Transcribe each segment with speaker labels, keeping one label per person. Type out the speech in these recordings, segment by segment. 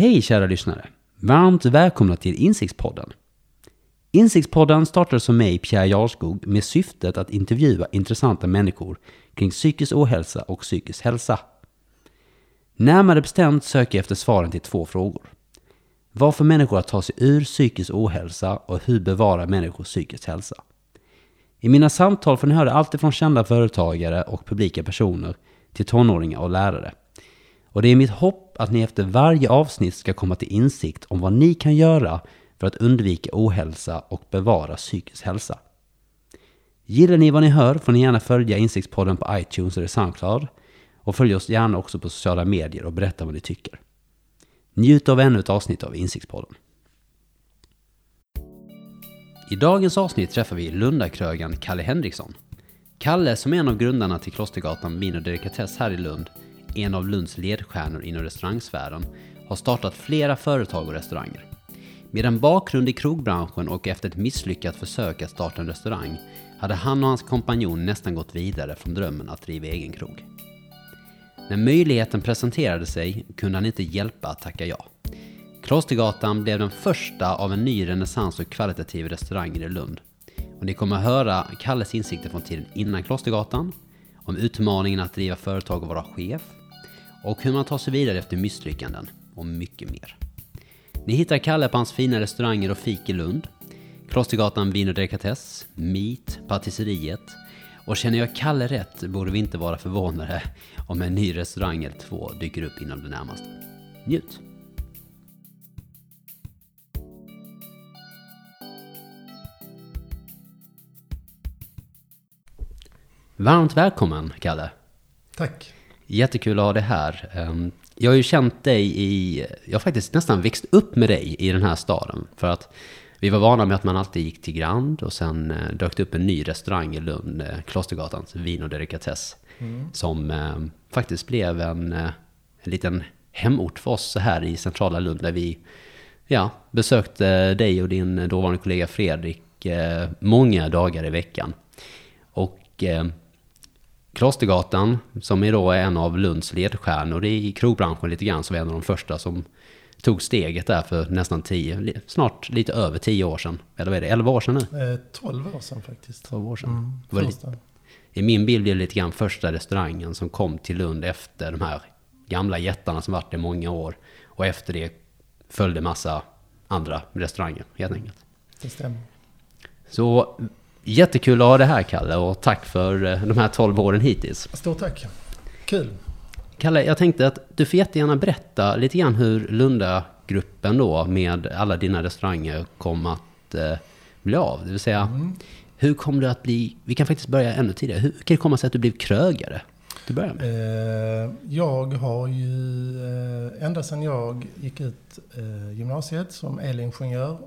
Speaker 1: Hej kära lyssnare! Varmt välkomna till Insiktspodden. Insiktspodden startade som mig, Pierre Jarskog, med syftet att intervjua intressanta människor kring psykisk ohälsa och psykisk hälsa. Närmare bestämt söker jag efter svaren till två frågor. Vad får människor att ta sig ur psykisk ohälsa och hur bevarar människor psykisk hälsa? I mina samtal får ni höra allt från kända företagare och publika personer till tonåringar och lärare. Och det är mitt hopp att ni efter varje avsnitt ska komma till insikt om vad ni kan göra för att undvika ohälsa och bevara psykisk hälsa. Gillar ni vad ni hör får ni gärna följa Insiktspodden på iTunes eller Soundcloud och följ oss gärna också på sociala medier och berätta vad ni tycker. Njut av ännu ett avsnitt av Insiktspodden. I dagens avsnitt träffar vi Lundakrögaren Kalle Henriksson. Kalle, som är en av grundarna till Klostergatan Vin och Delikatess här i Lund, en av Lunds ledstjärnor inom restaurangsfären, har startat flera företag och restauranger. Med en bakgrund i krogbranschen och efter ett misslyckat försök att starta en restaurang hade han och hans kompanjon nästan gått vidare från drömmen att driva egen krog. När möjligheten presenterade sig kunde han inte hjälpa att tacka ja. Klostergatan blev den första av en ny renässans och kvalitativ restaurang i Lund. Och ni kommer att höra Kalles insikter från tiden innan Klostergatan, om utmaningen att driva företag och vara chef, och hur man tar sig vidare efter misslyckanden, och mycket mer. Ni hittar Kalle på hans fina restauranger och fik i Lund, Klostergatan Vin och Delikatess, Meat, Patisseriet, och känner jag Kalle rätt borde vi inte vara förvånade om en ny restaurang eller två dyker upp inom det närmaste. Njut! Varmt välkommen, Kalle.
Speaker 2: Tack.
Speaker 1: Jättekul att ha dig här. Ehm, Jag har ju känt dig i... Jag har faktiskt nästan växt upp med dig i den här staden. För att vi var vana med att man alltid gick till Grand och sen eh, dök det upp en ny restaurang i Lund, eh, Klostergatans Vin och Delikatess. Som eh, faktiskt blev en, eh, en liten hemort för oss här i centrala Lund. Där vi ja, besökte dig och din dåvarande kollega Fredrik många dagar i veckan. Och eh, Klostergatan, som är då en av Lunds ledstjärnor i krogbranschen lite grann, så var en av de första som tog steget där för nästan tio, snart lite över tio år sedan. Eller vad är det, elva år sedan nu?
Speaker 2: Eh, 12 år sedan faktiskt.
Speaker 1: 12 år sedan.
Speaker 2: Mm,
Speaker 1: Var
Speaker 2: första.
Speaker 1: I min bild är det lite grann första restaurangen som kom till Lund efter de här gamla jättarna som varit i många år. Och efter det följde massa andra restauranger helt enkelt.
Speaker 2: Det stämmer.
Speaker 1: Så jättekul att ha det här Kalle och tack för eh, de här 12 åren hittills.
Speaker 2: Stort tack. Kul.
Speaker 1: Kalle, jag tänkte att du får jättegärna berätta lite grann hur Lundagruppen då med alla dina restauranger kom att eh, bli av. Det vill säga,
Speaker 2: Mm.
Speaker 1: hur kom du att bli, vi kan faktiskt börja ännu tidigare, hur kan det komma sig att du blev krögare? Du börjar med.
Speaker 2: Eh, jag har ju eh, ända sedan jag gick ut eh, gymnasiet som elingenjör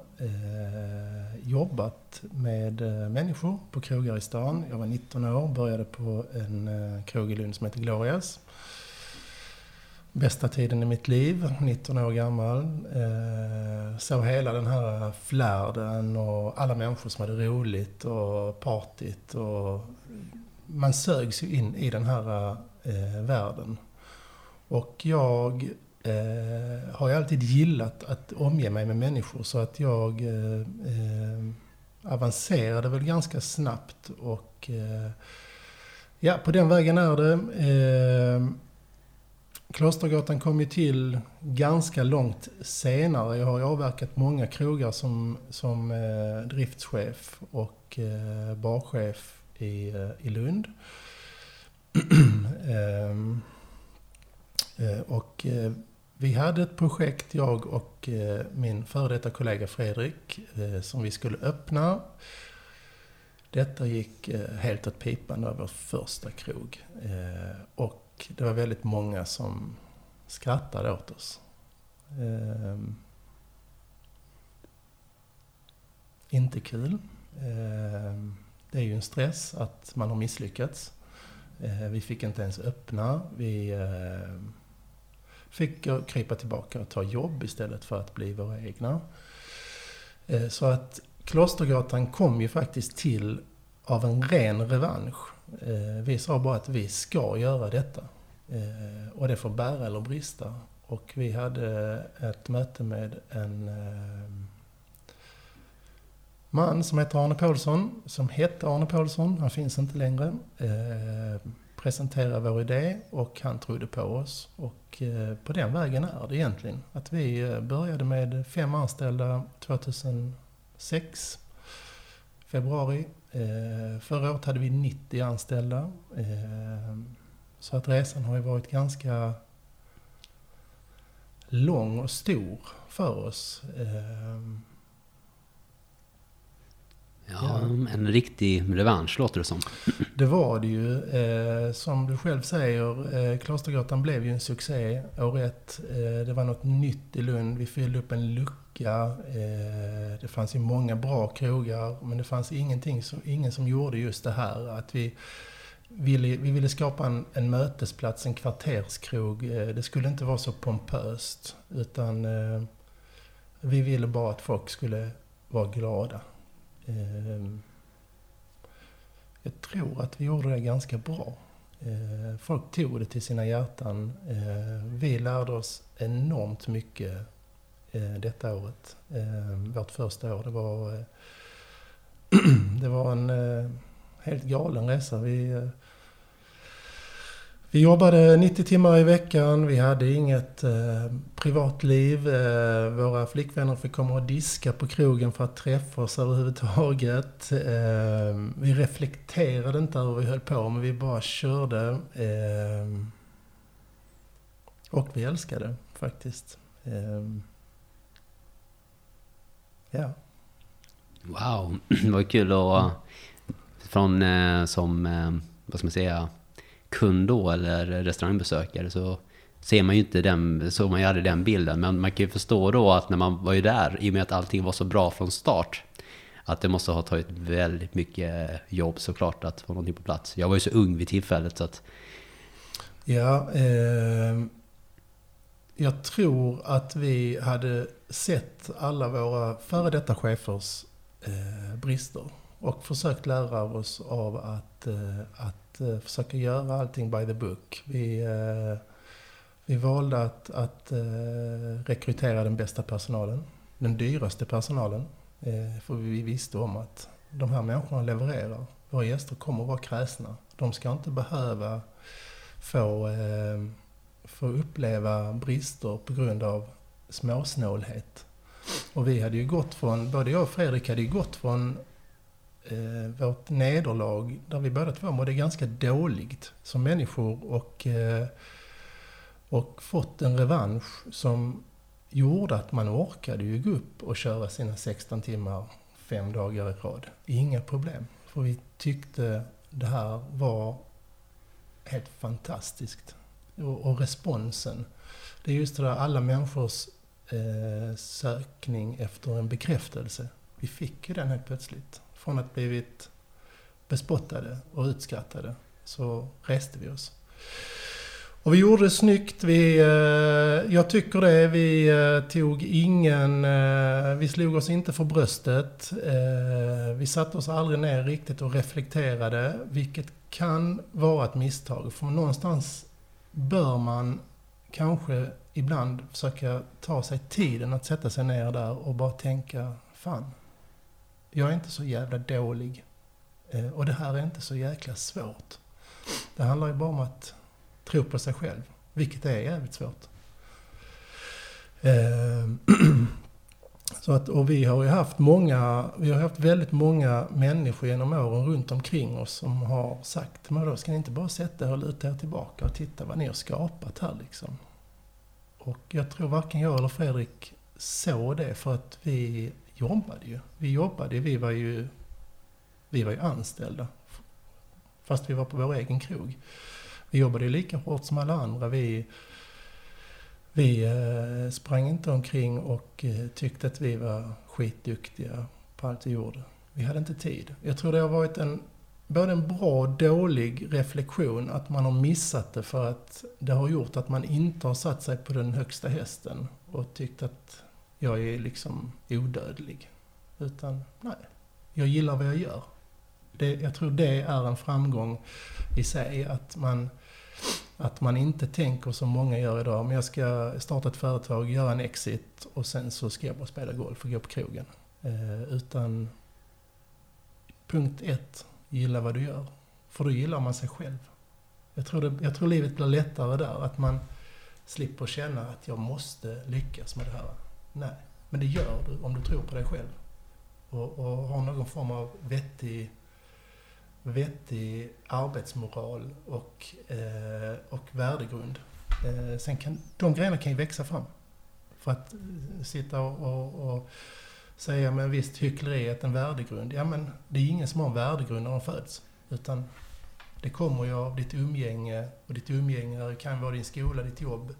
Speaker 2: jobbat med människor på krogar i stan. Jag var 19 år, började på en krog i Lund som heter Glorias. Bästa tiden i mitt liv, 19 år gammal. Eh, såg hela den här flärden och alla människor som hade roligt och partyt. Och man sögs ju in i den här eh, världen. Och jag eh, har ju alltid gillat att omge mig med människor så att jag eh, eh, avancerade väl ganska snabbt och eh, ja, på den vägen är det. Eh, Klostergatan kom ju till ganska långt senare. Jag har ju avverkat många krogar som, som eh, driftschef och eh, barchef i, eh, i Lund. Ehm, eh, och eh, vi hade ett projekt, jag och min före detta kollega Fredrik, som vi skulle öppna. Detta gick helt åt pipan, det var vår första krog. Och det var väldigt många som skrattade åt oss. Ehm, inte kul. Ehm, det är ju en stress att man har misslyckats. Eh, vi fick inte ens öppna. Vi eh, fick krypa tillbaka och ta jobb istället för att bli våra egna. Eh, så att Klostergatan kom ju faktiskt till av en ren revansch. Vi sa bara att vi ska göra detta. Och det får bära eller brista. Och vi hade ett möte med en man som heter Arne Paulsson, som hette Arne Paulsson, han finns inte längre. Eh, presenterade vår idé och han trodde på oss. Och eh, på den vägen är det egentligen. Att vi eh, började med fem anställda 2006, februari. Eh, förra året hade vi 90 anställda. Eh, så att resan har ju varit ganska lång och stor för oss. Eh,
Speaker 1: Ja, en riktig revansch låter det som.
Speaker 2: Det var det ju. Eh, som du själv säger, eh, Klostergatan blev ju en succé år ett. Eh, det var något nytt i Lund. Vi fyllde upp en lucka. Eh, det fanns ju många bra krogar, men det fanns ingenting som, ingen som gjorde just det här. Att vi ville, vi ville skapa en, en mötesplats, en kvarterskrog. Eh, det skulle inte vara så pompöst, utan eh, vi ville bara att folk skulle vara glada. Ehm, jag tror att vi gjorde det ganska bra. Ehm, folk tog det till sina hjärtan. Ehm, vi lärde oss enormt mycket eh, detta året. Vårt första år. Det var, eh, det var en eh, helt galen resa. Vi eh, vi jobbade 90 timmar i veckan, vi hade inget eh, privatliv. Eh, våra flickvänner fick komma och diska på krogen för att träffa oss överhuvudtaget. Eh, vi reflekterade inte över vad vi höll på men vi bara körde. Eh, och vi älskade faktiskt. Eh, ja.
Speaker 1: Wow, det var kul att från eh, som, eh, vad ska man säga, kund då eller restaurangbesökare så ser man ju inte den, så man ju aldrig den bilden. Men man kan ju förstå då att när man var ju där, i och med att allting var så bra från start, att det måste ha tagit väldigt mycket jobb såklart att få någonting på plats. Jag var ju så ung vid tillfället så att...
Speaker 2: Ja, eh, jag tror att vi hade sett alla våra före detta chefers eh, brister och försökt lära oss av att, eh, att att uh, försöka göra allting by the book. Vi, uh, vi valde att, att uh, rekrytera den bästa personalen, den dyraste personalen. för vi visste om att de här människorna levererar. Våra gäster kommer att vara kräsna. De ska inte behöva få, få uppleva brister på grund av småsnålhet. Och vi hade ju gått från, både jag och Fredrik hade ju gått från eh, vårt nederlag, där vi båda två mådde ganska dåligt som människor och, eh, och fått en revansch som gjorde att man orkade ju gå upp och köra sina 16 timmar fem dagar i rad. Inga problem. För vi tyckte det här var helt fantastiskt. Och, och responsen. Det är just det där alla människors eh, sökning efter en bekräftelse. Vi fick ju den helt plötsligt från att blivit bespottade och utskrattade så reste vi oss. Och vi gjorde det snyggt. Vi, eh, jag tycker det. Vi eh, tog ingen... Eh, vi slog oss inte för bröstet. Vi satte oss aldrig ner riktigt och reflekterade, vilket kan vara ett misstag. För någonstans bör man kanske ibland försöka ta sig tiden att sätta sig ner där och bara tänka, fan, jag är inte så jävla dålig. Eh, och det här är inte så jäkla svårt. Det handlar ju bara om att tro på sig själv, vilket är jävligt svårt. Eh, så att, och vi har ju haft många, vi har haft väldigt många människor genom åren runt omkring oss som har sagt, men då ska ni inte bara sätta er och luta er tillbaka och titta vad ni har skapat här liksom. Och jag tror varken jag eller Fredrik såg det för att vi jobbade ju. Vi jobbade, vi var ju, vi var ju anställda. Fast vi var på vår egen krog. Vi jobbade ju lika hårt som alla andra. Vi, vi eh, sprang inte omkring och eh, tyckte att vi var skitduktiga på allt vi gjorde. Vi hade inte tid. Jag tror det har varit en, både en bra och dålig reflektion att man har missat det för att det har gjort att man inte har satt sig på den högsta hästen och tyckt att jag är liksom odödlig. Utan, nej, jag gillar vad jag gör. Det, jag tror det är en framgång i sig, att man, Att man inte tänker som många gör idag. Men jag ska starta ett företag, göra en exit och sen så ska jag bara spela golf och gå på krogen. Eh, utan punkt ett, gilla vad du gör. För då gillar man sig själv. Jag tror, det, jag tror livet blir lättare där. Att man slipper känna att jag måste lyckas med det här. Nej, men det gör du om du tror på dig själv. Och, och har någon form av vettig, vettig arbetsmoral och, eh, och värdegrund. Eh, sen kan, de grejerna kan ju växa fram. För att eh, sitta och, och, och säga med visst hyckleri att en värdegrund, ja men det är ingen som har en värdegrund när de föds. Utan det kommer ju av ditt umgänge och ditt umgänge kan vara din skola, ditt jobb,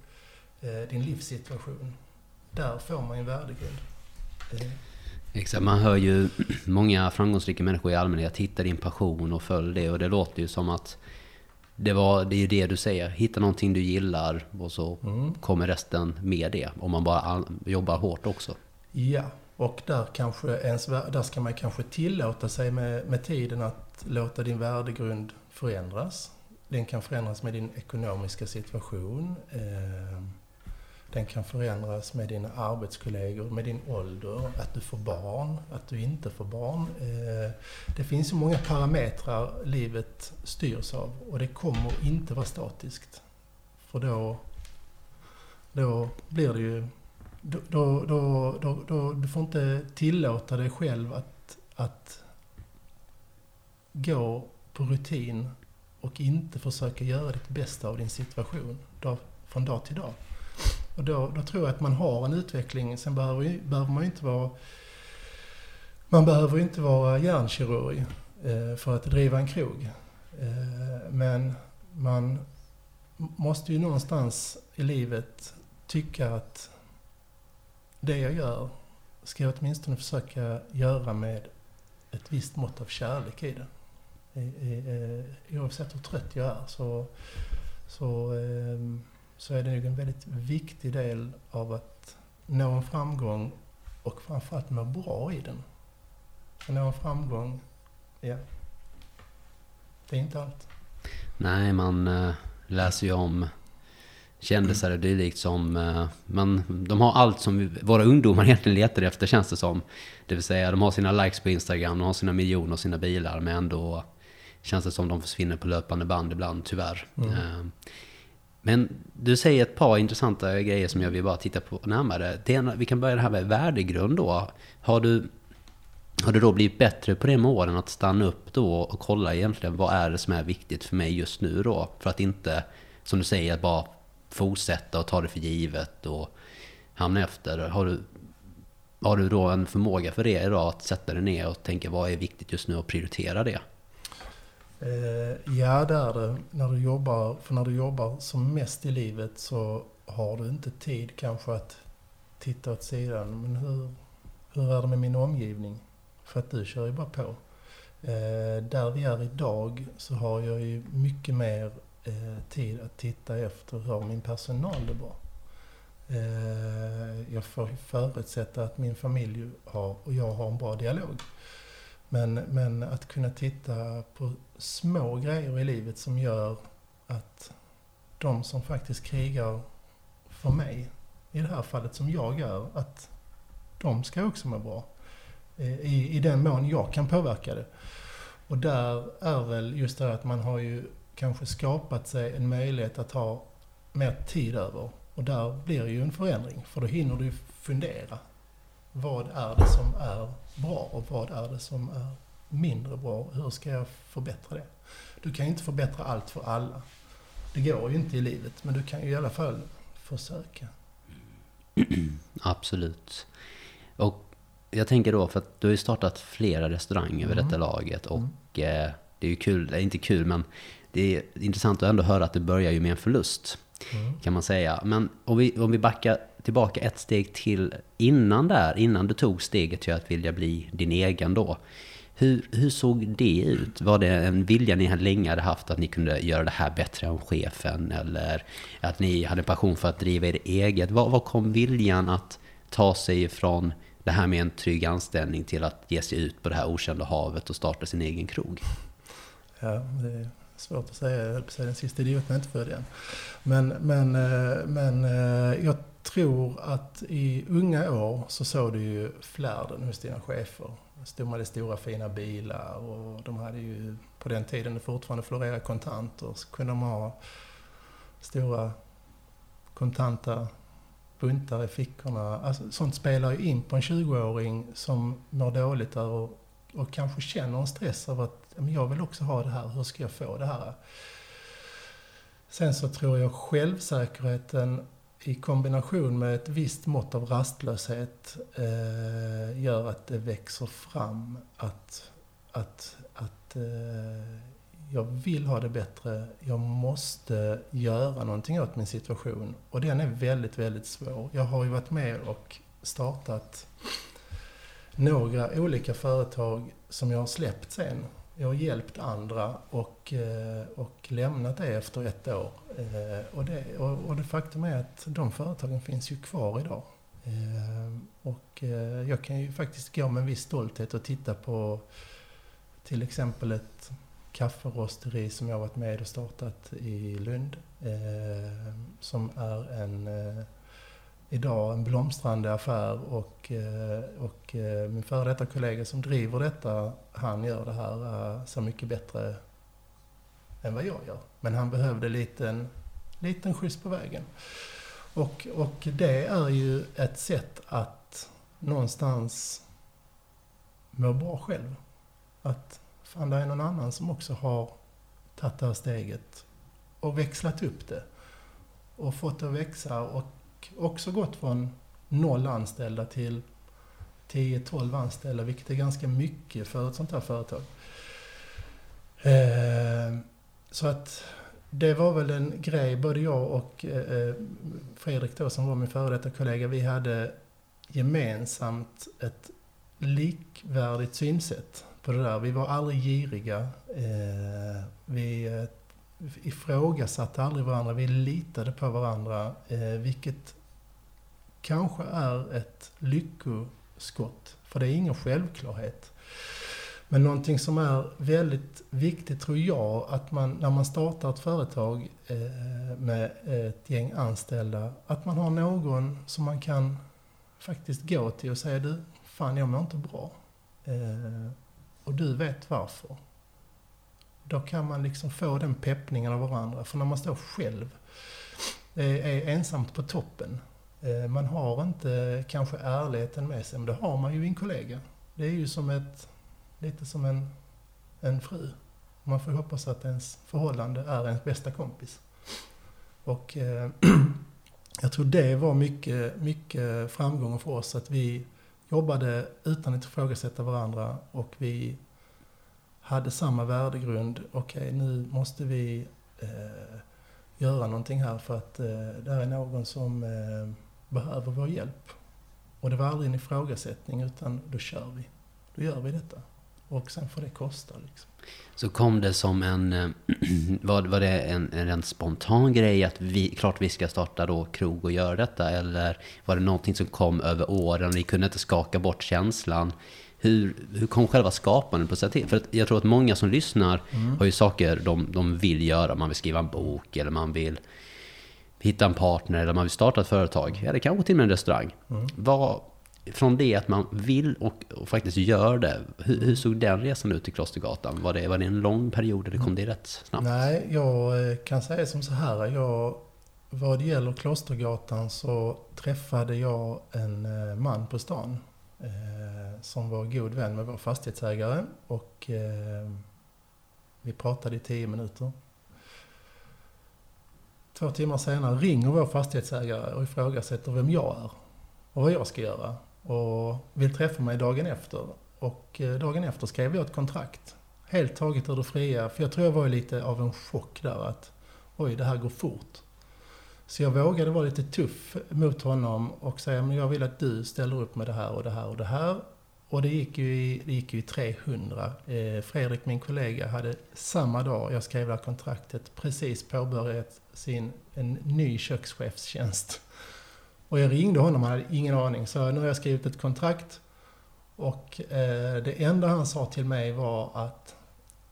Speaker 2: eh, din livssituation. Där får man ju en värdegrund.
Speaker 1: Exakt, man hör ju många framgångsrika människor i allmänhet hitta din passion och följ det och det låter ju som att det, var, det är ju det du säger, hitta någonting du gillar och så mm. kommer resten med det. Om man bara jobbar hårt också.
Speaker 2: Ja, och där, kanske ens, där ska man kanske tillåta sig med, med tiden att låta din värdegrund förändras. Den kan förändras med din ekonomiska situation. Eh, den kan förändras med dina arbetskollegor, med din ålder, att du får barn, att du inte får barn. Eh, det finns så många parametrar livet styrs av och det kommer inte vara statiskt. För då, då blir det ju... Då, då, då, då, då, du får inte tillåta dig själv att, att gå på rutin och inte försöka göra ditt bästa av din situation dag, från dag till dag. Och då, då tror jag att man har en utveckling. Sen behöver, behöver man ju inte vara... Man behöver inte vara hjärnkirurg eh, för att driva en krog. Eh, men man måste ju någonstans i livet tycka att det jag gör ska jag åtminstone försöka göra med ett visst mått av kärlek i det. Eh, oavsett hur trött jag är så, så, ehm, så är det en väldigt viktig del av att nå en framgång och framförallt må bra i den. Att nå en framgång, ja, det är inte allt.
Speaker 1: Nej, man äh, läser ju om kändisar och dylikt som... Äh, man, de har allt som våra ungdomar egentligen letar efter känns det som. Det vill säga de har sina likes på Instagram, de har sina miljoner och sina bilar men ändå känns det som de försvinner på löpande band ibland, tyvärr. Mm. Men du säger ett par intressanta grejer som jag vill bara titta på närmare. Det vi kan börja det här med värdegrund då. Har du, har du då blivit bättre på det med åren att stanna upp då och kolla egentligen vad är det som är viktigt för mig just nu då? För att inte, som du säger, bara fortsätta och ta det för givet och hamna efter. Har du, har du då en förmåga för det idag att sätta dig ner och tänka vad är viktigt just nu och prioritera det?
Speaker 2: Eh, ja, det är det. När du jobbar, för när du jobbar som mest i livet så har du inte tid kanske att titta åt sidan. Men hur, hur är det med min omgivning? För att du kör ju bara på. Eh, där vi är idag så har jag ju mycket mer eh, tid att titta efter hur min personal det bra. Eh, jag får förutsätta att min familj har, och jag har en bra dialog. Men, men att kunna titta på små grejer i livet som gör att de som faktiskt krigar för mig, i det här fallet som jag gör, att de ska också må bra. I, i den mån jag kan påverka det. Och där är väl just det att man har ju kanske skapat sig en möjlighet att ha mer tid över. Och där blir ju en förändring, för då hinner du fundera. Vad är det som är bra och vad är det som är mindre bra? Hur ska jag förbättra det? Du kan ju inte förbättra allt för alla. Det går ju inte i livet, men du kan ju i alla fall försöka.
Speaker 1: Absolut. Och jag tänker då, för att du har ju startat flera restauranger vid mm. detta laget och mm. eh, det är ju kul, det är inte kul men det är intressant att ändå höra att det börjar ju med en förlust. Mm. Kan man säga. Men om vi, om vi backar tillbaka ett steg till innan där, innan du tog steget till att vilja bli din egen då. Hur, hur såg det ut? Var det en vilja ni länge hade haft att ni kunde göra det här bättre än chefen? Eller att ni hade passion för att driva er eget? Var, var kom viljan att ta sig ifrån det här med en trygg anställning till att ge sig ut på det här okända havet och starta sin egen krog?
Speaker 2: Ja, det, är svårt att säga, jag höll på att säga den sista idioten är inte född än. Men, men, eh, men eh, jag tror att i unga år så såg du ju flärden hos dina chefer. De hade stora fina bilar och de hade ju på den tiden fortfarande florerade kontanter så kunde de ha stora kontanta buntar i fickorna. Alltså, sånt spelar ju in på en 20-åring som mår dåligt där och, och kanske känner en stress av att men jag vill också ha det här, hur ska jag få det här? Sen så tror jag självsäkerheten i kombination med ett visst mått av rastlöshet eh, gör att det växer fram att, att, att eh, jag vill ha det bättre. Jag måste göra någonting åt min situation. Och den är väldigt, väldigt svår. Jag har ju varit med och startat några olika företag som jag har släppt sen. Jag har hjälpt andra och, eh, och lämnat det efter ett år. Eh, och det, och det faktum är att de företagen finns ju kvar idag. Eh, och eh, jag kan ju faktiskt gå med en viss stolthet och titta på till exempel ett kafferosteri som jag varit med och startat i Lund. Eh, som är en eh, idag en blomstrande affär och, och min före detta kollega som driver detta, han gör det här så mycket bättre än vad jag gör. Men han behövde en liten, liten skjuts på vägen. Och, och det är ju ett sätt att någonstans må bra själv. Att fan, det är någon annan som också har tagit det här steget och växlat upp det. Och fått det att växa och också gått från noll anställda till 10-12 anställda, vilket är ganska mycket för ett sånt här företag. Eh, så att det var väl en grej, både jag och eh, eh, Fredrik då, som var min före detta kollega, vi hade gemensamt ett likvärdigt synsätt på det där. Vi var aldrig giriga. Eh, vi eh, ifrågasatte aldrig varandra, vi litade på varandra, eh, vilket kanske är ett lyckoskott. För det är ingen självklarhet. Men någonting som är väldigt viktigt tror jag, att man när man startar ett företag eh, med ett gäng anställda, att man har någon som man kan faktiskt gå till och säga du, fan jag mår inte bra. Eh, och du vet varför. Då kan man liksom få den peppningen av varandra. För när man står själv, eh, är ensamt på toppen, eh, man har inte kanske ärligheten med sig, men det har man ju i en kollega. Det är ju som ett, lite som en, en fru. Man får hoppas att ens förhållande är ens bästa kompis. Och eh, jag tror det var mycket, mycket framgång för oss, att vi jobbade utan att ifrågasätta varandra och vi hade samma värdegrund. Okej, okay, nu måste vi eh, göra någonting här för att eh, det är någon som eh, behöver vår hjälp. Och det var aldrig en ifrågasättning utan då kör vi. Då gör vi detta. Och sen får det kosta. Liksom.
Speaker 1: Så kom det som en, eh, var, var det en, en rent spontan grej att vi, klart vi ska starta då krog och göra detta? Eller var det någonting som kom över åren och ni kunde inte skaka bort känslan? Hur, hur kom själva skapandet på sig till? För jag tror att många som lyssnar mm. har ju saker de, de vill göra. Man vill skriva en bok eller man vill hitta en partner eller man vill starta ett företag. Eller kanske till och med en restaurang. Mm. Vad, från det att man vill och, och faktiskt gör det, hur, hur, såg den resan ut till Klostergatan? Var det, var det en lång period eller kom det rätt snabbt?
Speaker 2: Nej, jag eh, kan säga som så här. Jag, vad det gäller Klostergatan så träffade jag en eh, man på stan eh, som var god vän med vår fastighetsägare. Och eh, vi pratade i tio minuter. Två timmar senare ringer vår fastighetsägare och ifrågasätter vem jag är och vad jag ska göra. Och vill träffa mig dagen efter. Och eh, dagen efter skrev jag ett kontrakt. Helt taget ur det fria. För jag tror jag var lite av en chock där att oj, det här går fort. Så jag vågade vara lite tuff mot honom och säga, men jag vill att du ställer upp med det här och det här och det här. Och det gick ju i, det gick ju i 300. Eh, Fredrik, min kollega, hade samma dag jag skrev det här kontraktet precis påbörjat sin, en ny kökschefstjänst. Och jag ringde honom, han hade ingen aning. Så nu har jag skrivit ett kontrakt. Och eh, det enda han sa till mig var att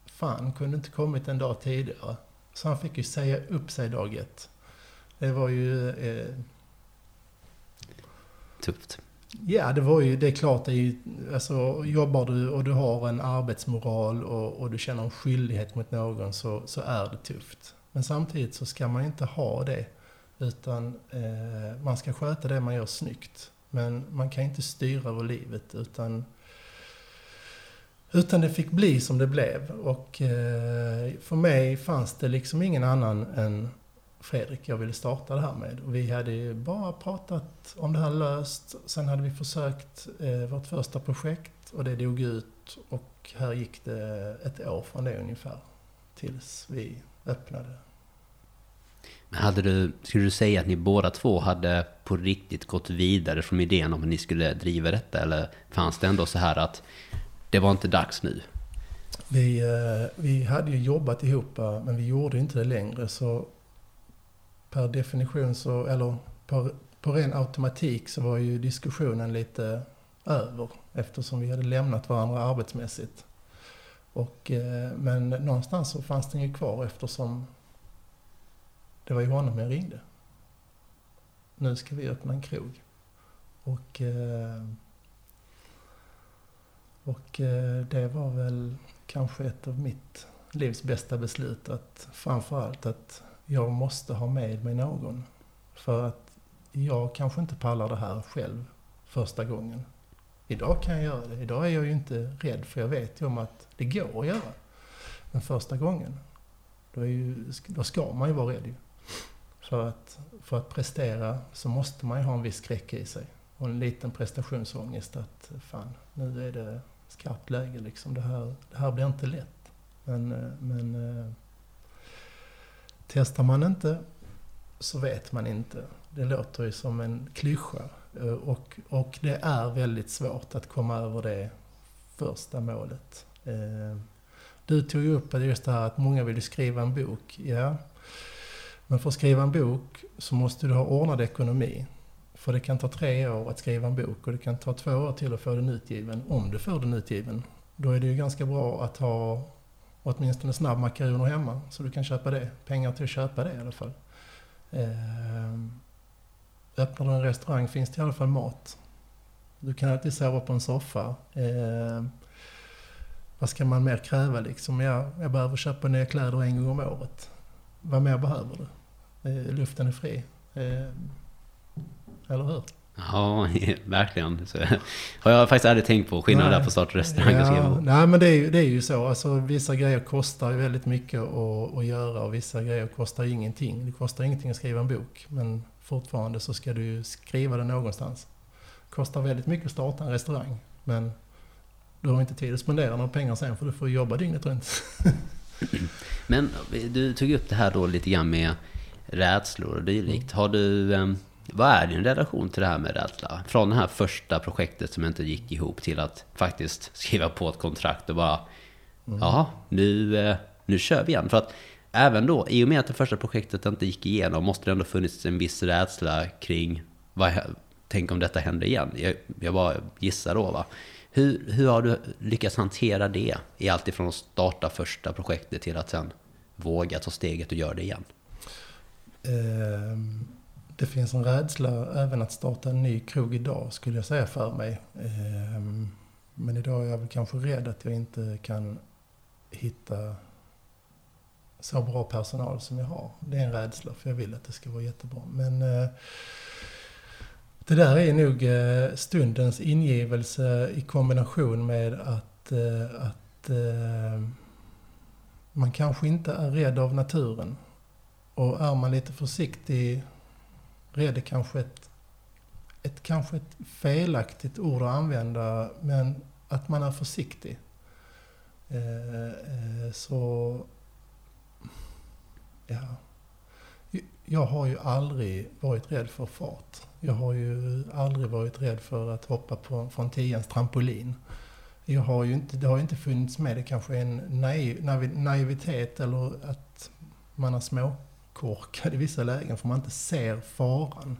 Speaker 2: fan, kunde inte kommit en dag tidigare. Så han fick ju säga upp sig dag ett. Det var ju... Eh,
Speaker 1: Tufft.
Speaker 2: Ja, det var ju, det är klart, det är ju, alltså, jobbar du och du har en arbetsmoral och, och du känner en skyldighet mot någon så, så är det tufft. Men samtidigt så ska man inte ha det. Utan eh, man ska sköta det man gör snyggt. Men man kan inte styra över livet utan utan det fick bli som det blev. Och eh, för mig fanns det liksom ingen annan än Fredrik jag ville starta det här med. Och vi hade ju bara pratat om det här löst. Sen hade vi försökt eh, vårt första projekt och det dog ut. Och här gick det ett år från det ungefär. Tills vi öppnade.
Speaker 1: Men hade du, skulle du säga att ni båda två hade på riktigt gått vidare från idén om att ni skulle driva detta? Eller fanns det ändå så här att det var inte dags nu?
Speaker 2: Vi, eh, vi hade ju jobbat ihop eh, men vi gjorde inte det längre. Så per definition så, eller på, på ren automatik så var ju diskussionen lite över eftersom vi hade lämnat varandra arbetsmässigt. Och, eh, men någonstans så fanns den ju kvar eftersom det var ju honom jag ringde. Nu ska vi öppna en krog. Och, eh, och eh, det var väl kanske ett av mitt livs bästa beslut. Att framförallt att jag måste ha med mig någon. För att jag kanske inte pallar det här själv första gången. Idag kan jag göra det. Idag är jag ju inte rädd för jag vet ju om att det går att göra. Men första gången, då, ju, då ska man ju vara rädd ju. För att, för att prestera så måste man ju ha en viss skräck i sig. Och en liten prestationsångest att fan, nu är det skarpt läge liksom. Det här, det här blir inte lätt. Men, eh, men eh, testar man inte så vet man inte. Det låter ju som en klyscha. Eh, och, och det är väldigt svårt att komma över det första målet. Eh, du tog ju upp just det här att många vill skriva en bok. Ja, men för att skriva en bok så måste du ha ordnad ekonomi. För det kan ta tre år att skriva en bok och det kan ta två år till att få den utgiven, om du får den utgiven. Då är det ju ganska bra att ha åtminstone snabbmakaroner hemma, så du kan köpa det. Pengar till att köpa det i alla fall. Eh, öppnar du en restaurang finns det i alla fall mat. Du kan alltid sova på en soffa. Eh, vad ska man mer kräva liksom? Jag, jag behöver köpa nya kläder en gång om året. Vad mer behöver du? Eh, luften är fri. Eh, eller hur?
Speaker 1: Ja, verkligen. Så har jag faktiskt aldrig tänkt på skillnaden där på start och restaurang
Speaker 2: ja, Nej, men det är, ju, det är ju så. Alltså, vissa grejer kostar ju väldigt mycket att, att göra och vissa grejer kostar ingenting. Det kostar ingenting att skriva en bok, men fortfarande så ska du ju skriva den någonstans. Det kostar väldigt mycket att starta en restaurang, men du har inte tid att spendera några pengar sen för du får jobba dygnet runt.
Speaker 1: Men du tog upp det här då lite grann med rädslor och dylikt. Har du, ehm, vad är din relation till det här med rädsla? Från det här första projektet som inte gick ihop till att faktiskt skriva på ett kontrakt och bara, mm. ja, nu, eh, nu kör vi igen. För att även då, i och med att det första projektet inte gick igenom, måste det ändå funnits en viss rädsla kring, vad, tänk om detta händer igen. Jag, jag bara gissar då va. Hur, hur har du lyckats hantera det i allt ifrån att starta första projektet till att sen våga ta steget och göra det igen?
Speaker 2: Ehm, det finns en rädsla även att starta en ny krog idag skulle jag säga för mig. Ehm, men idag är jag väl kanske rädd att jag inte kan hitta så bra personal som jag har. Det är en rädsla för jag vill att det ska vara jättebra. Men eh, det där är nog eh, stundens ingivelse i kombination med att, eh, att man kanske inte är rädd av naturen. Och är man lite försiktig, rädd är kanske ett, ett, kanske ett felaktigt ord att använda, men att man är försiktig. Eh, eh, så, ja. Jag har ju aldrig varit rädd för fart. Jag har ju aldrig varit rädd för att hoppa på, från tians trampolin. Jag har ju inte, det har ju inte funnits med. Det kanske är en naiv, naivitet eller att man är korkad i vissa lägen för man inte ser faran.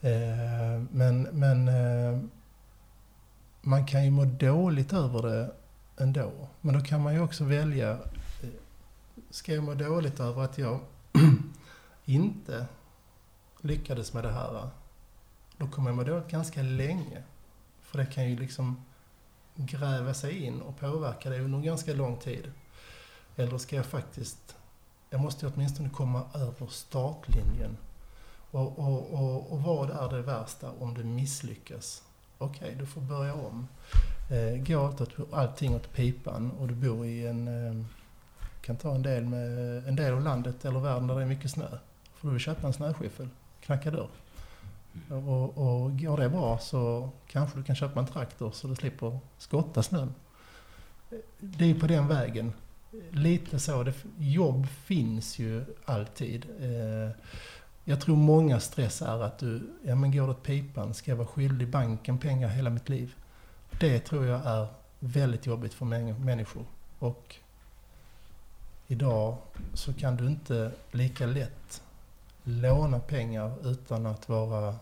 Speaker 2: Eh, men men eh, man kan ju må dåligt över det ändå. Men då kan man ju också välja, eh, ska jag må dåligt över att jag inte lyckades med det här, då kommer jag må dåligt ganska länge. För det kan ju liksom gräva sig in och påverka dig under en ganska lång tid. Eller ska jag faktiskt, jag måste åtminstone komma över startlinjen. Och, och, och, och vad är det värsta om du misslyckas? Okej, okay, du får börja om. Eh, går allt allting åt pipan och du bor i en, eh, kan ta en del, med, en del av landet eller världen där det är mycket snö. får du köpa en snöskyffel, knacka dörr. Och, och går det bra så kanske du kan köpa en traktor så du slipper skotta snön. Det är på den vägen. Lite så. Det, jobb finns ju alltid. Eh, jag tror många stress är att du, ja men går det åt pipan, ska jag vara skyldig banken pengar hela mitt liv? Det tror jag är väldigt jobbigt för människor. Och idag så kan du inte lika lätt låna pengar utan att vara,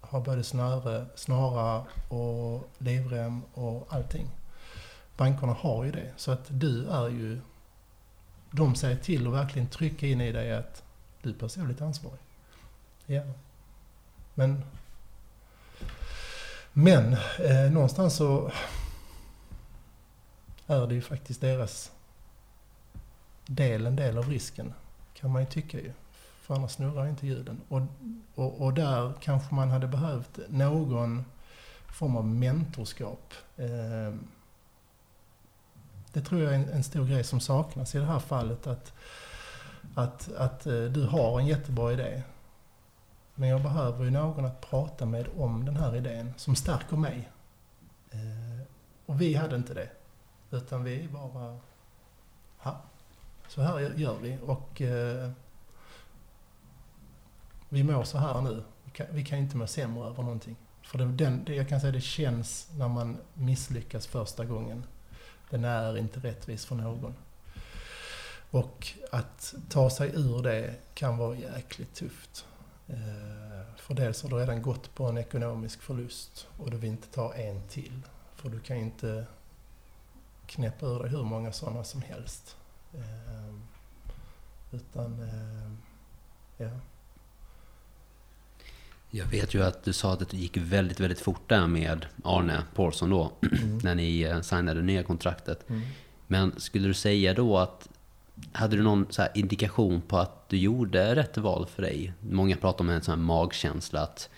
Speaker 2: ha både snöre, snara och livrem och allting. Bankerna har ju det. Så att du är ju... De säger till och verkligen trycker in i dig att du är personligt ansvarig. Ja. Men... Men eh, någonstans så är det ju faktiskt deras del, en del av risken. Kan man ju tycka ju. För annars snurrar inte hjulen. Och, och, och där kanske man hade behövt någon form av mentorskap. Eh, det tror jag är en, en, stor grej som saknas i det här fallet. Att, att, att eh, du har en jättebra idé. Men jag behöver ju någon att prata med om den här idén som stärker mig. Eh, och vi hade inte det. Utan vi bara, Ha, så här gör vi. Och eh, vi mår så här nu. Vi kan, vi kan inte må sämre över någonting. För det, den, det, jag kan säga det känns när man misslyckas första gången. Den är inte rättvis för någon. Och att ta sig ur det kan vara jäkligt tufft. Eh, för dels har du redan gått på en ekonomisk förlust och du vill inte ta en till. För du kan ju inte knäppa ur dig hur många sådana som helst. Eh, utan, eh, ja.
Speaker 1: Jag vet ju att du sa att det gick väldigt, väldigt fort där med Arne Paulsson då, mm. när ni eh, signade det nya kontraktet. Mm. Men skulle du säga då att, hade du någon indikation på att du gjorde rätt val för dig? Många pratar om en sån här magkänsla att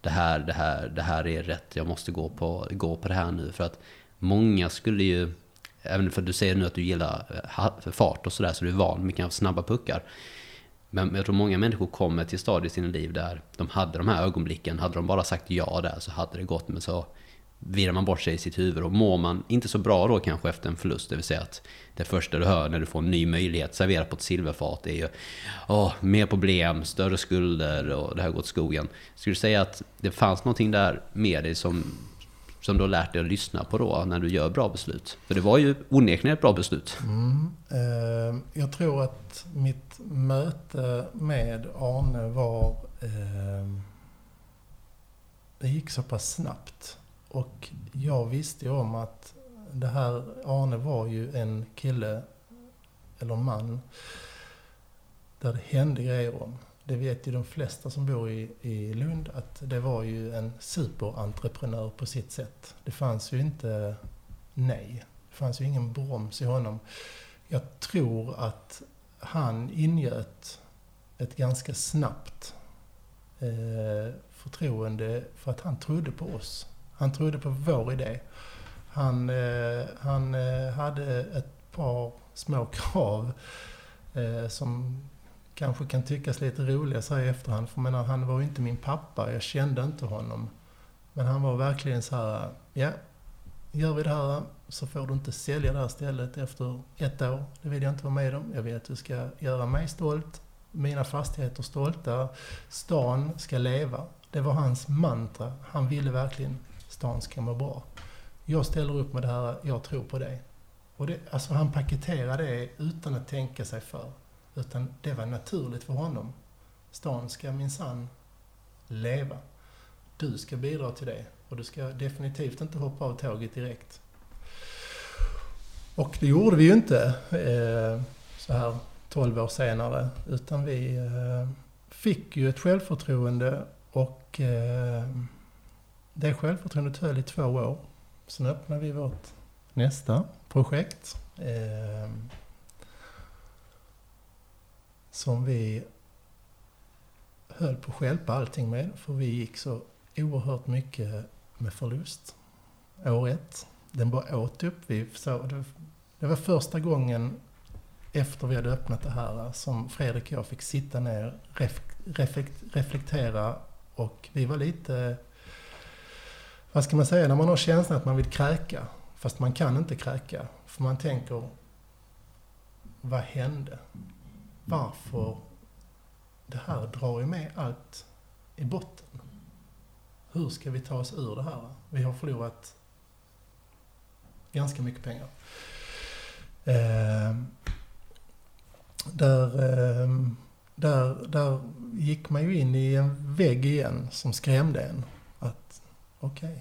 Speaker 1: det här, det här, det här är rätt, jag måste gå på, gå på det här nu. För att många skulle ju, även för att du säger nu att du gillar eh, fart och sådär, så du är van med kanske snabba puckar. Men jag tror många människor kommer till stadier i sina liv där de hade de här ögonblicken. Hade de bara sagt ja där så hade det gått. Men så virrar man bort sig i sitt huvud och mår man inte så bra då kanske efter en förlust. Det vill säga att det första du hör när du får en ny möjlighet serverat på ett silverfat är ju åh, mer problem, större skulder och det här går åt skogen. Skulle du säga att det fanns någonting där med dig som som du har lärt dig att lyssna på då när du gör bra beslut? För det var ju onekligen ett bra beslut.
Speaker 2: Mm. Eh, jag tror att mitt möte med Arne var... Eh, det gick så pass snabbt. Och jag visste ju om att det här, Arne var ju en kille, eller man, där det hände grejer om det vet ju de flesta som bor i, i Lund, att det var ju en superentreprenör på sitt sätt. Det fanns ju inte nej. Det fanns ju ingen broms i honom. Jag tror att han ingöt ett ganska snabbt eh, förtroende för att han trodde på oss. Han trodde på vår idé. Han, eh, han eh, hade ett par små krav eh, som kanske kan tyckas lite roliga så här i efterhand. För menar, han var ju inte min pappa, jag kände inte honom. Men han var verkligen så här, ja, gör vi det här så får du inte sälja det här stället efter ett år. Det vill jag inte vara med om. Jag vill att du ska göra mig stolt, mina fastigheter stolta. Stan ska leva. Det var hans mantra. Han ville verkligen stan ska må bra. Jag ställer upp med det här, jag tror på dig. Och det, alltså han paketerade det utan att tänka sig för. Utan det var naturligt för honom. Stan ska minsann leva. Du ska bidra till det. Och du ska definitivt inte hoppa av tåget direkt. Och det gjorde vi ju inte eh, så här 12 år senare. Utan vi eh, fick ju ett självförtroende och eh, det självförtroendet höll i två år. Sen öppnade vi vårt nästa projekt. Eh, som vi höll på att stjälpa allting med. För vi gick så oerhört mycket med förlust. År ett. Den bara åt upp. Vi så, det, det var första gången efter vi hade öppnat det här som Fredrik och jag fick sitta ner, ref, reflekt, reflektera och vi var lite, vad ska man säga, när man har känslan att man vill kräka, fast man kan inte kräka. För man tänker, vad hände? Varför? Det här drar ju med allt i botten. Hur ska vi ta oss ur det här? Vi har förlorat ganska mycket pengar. Eh, där, eh, där, där gick man ju in i en vägg igen som skrämde en. Att okej. Okay.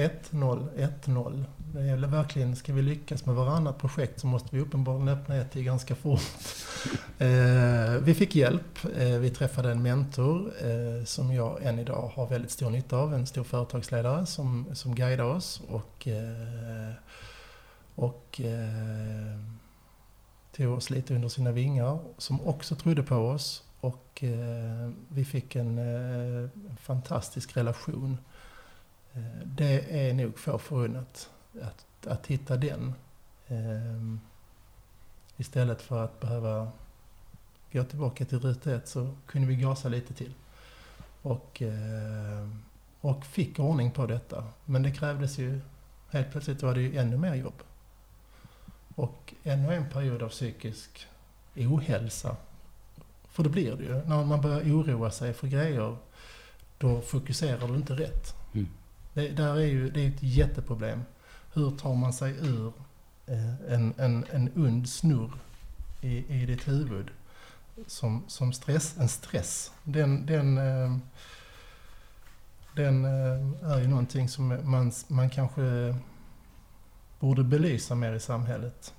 Speaker 2: 1-0, 1-0. Det gäller verkligen, ska vi lyckas med varannat projekt så måste vi uppenbarligen öppna ett till ganska fort. eh, vi fick hjälp. Eh, vi träffade en mentor eh, som jag än idag har väldigt stor nytta av. En stor företagsledare som, som guidar oss och, och tog oss lite under sina vingar. Som också trodde på oss och vi fick en, fantastisk relation Eh, det är nog få förunnat att, att hitta den. Ehm, istället för att behöva gå tillbaka till ruta ett så kunde vi gasa lite till. Och, eh, och fick ordning på detta. Men det krävdes ju, helt plötsligt var det ju ännu mer jobb. Och ännu en period av psykisk ohälsa. För det blir det ju. När man börjar oroa sig för grejer, då fokuserar du inte rätt. Det, där är ju, det är ett jätteproblem. Hur tar man sig ur eh, en, en, en ond snurr i, i ditt huvud som, som stress, en stress. Den, den, eh, den eh, är ju någonting som man, man kanske borde belysa mer i samhället.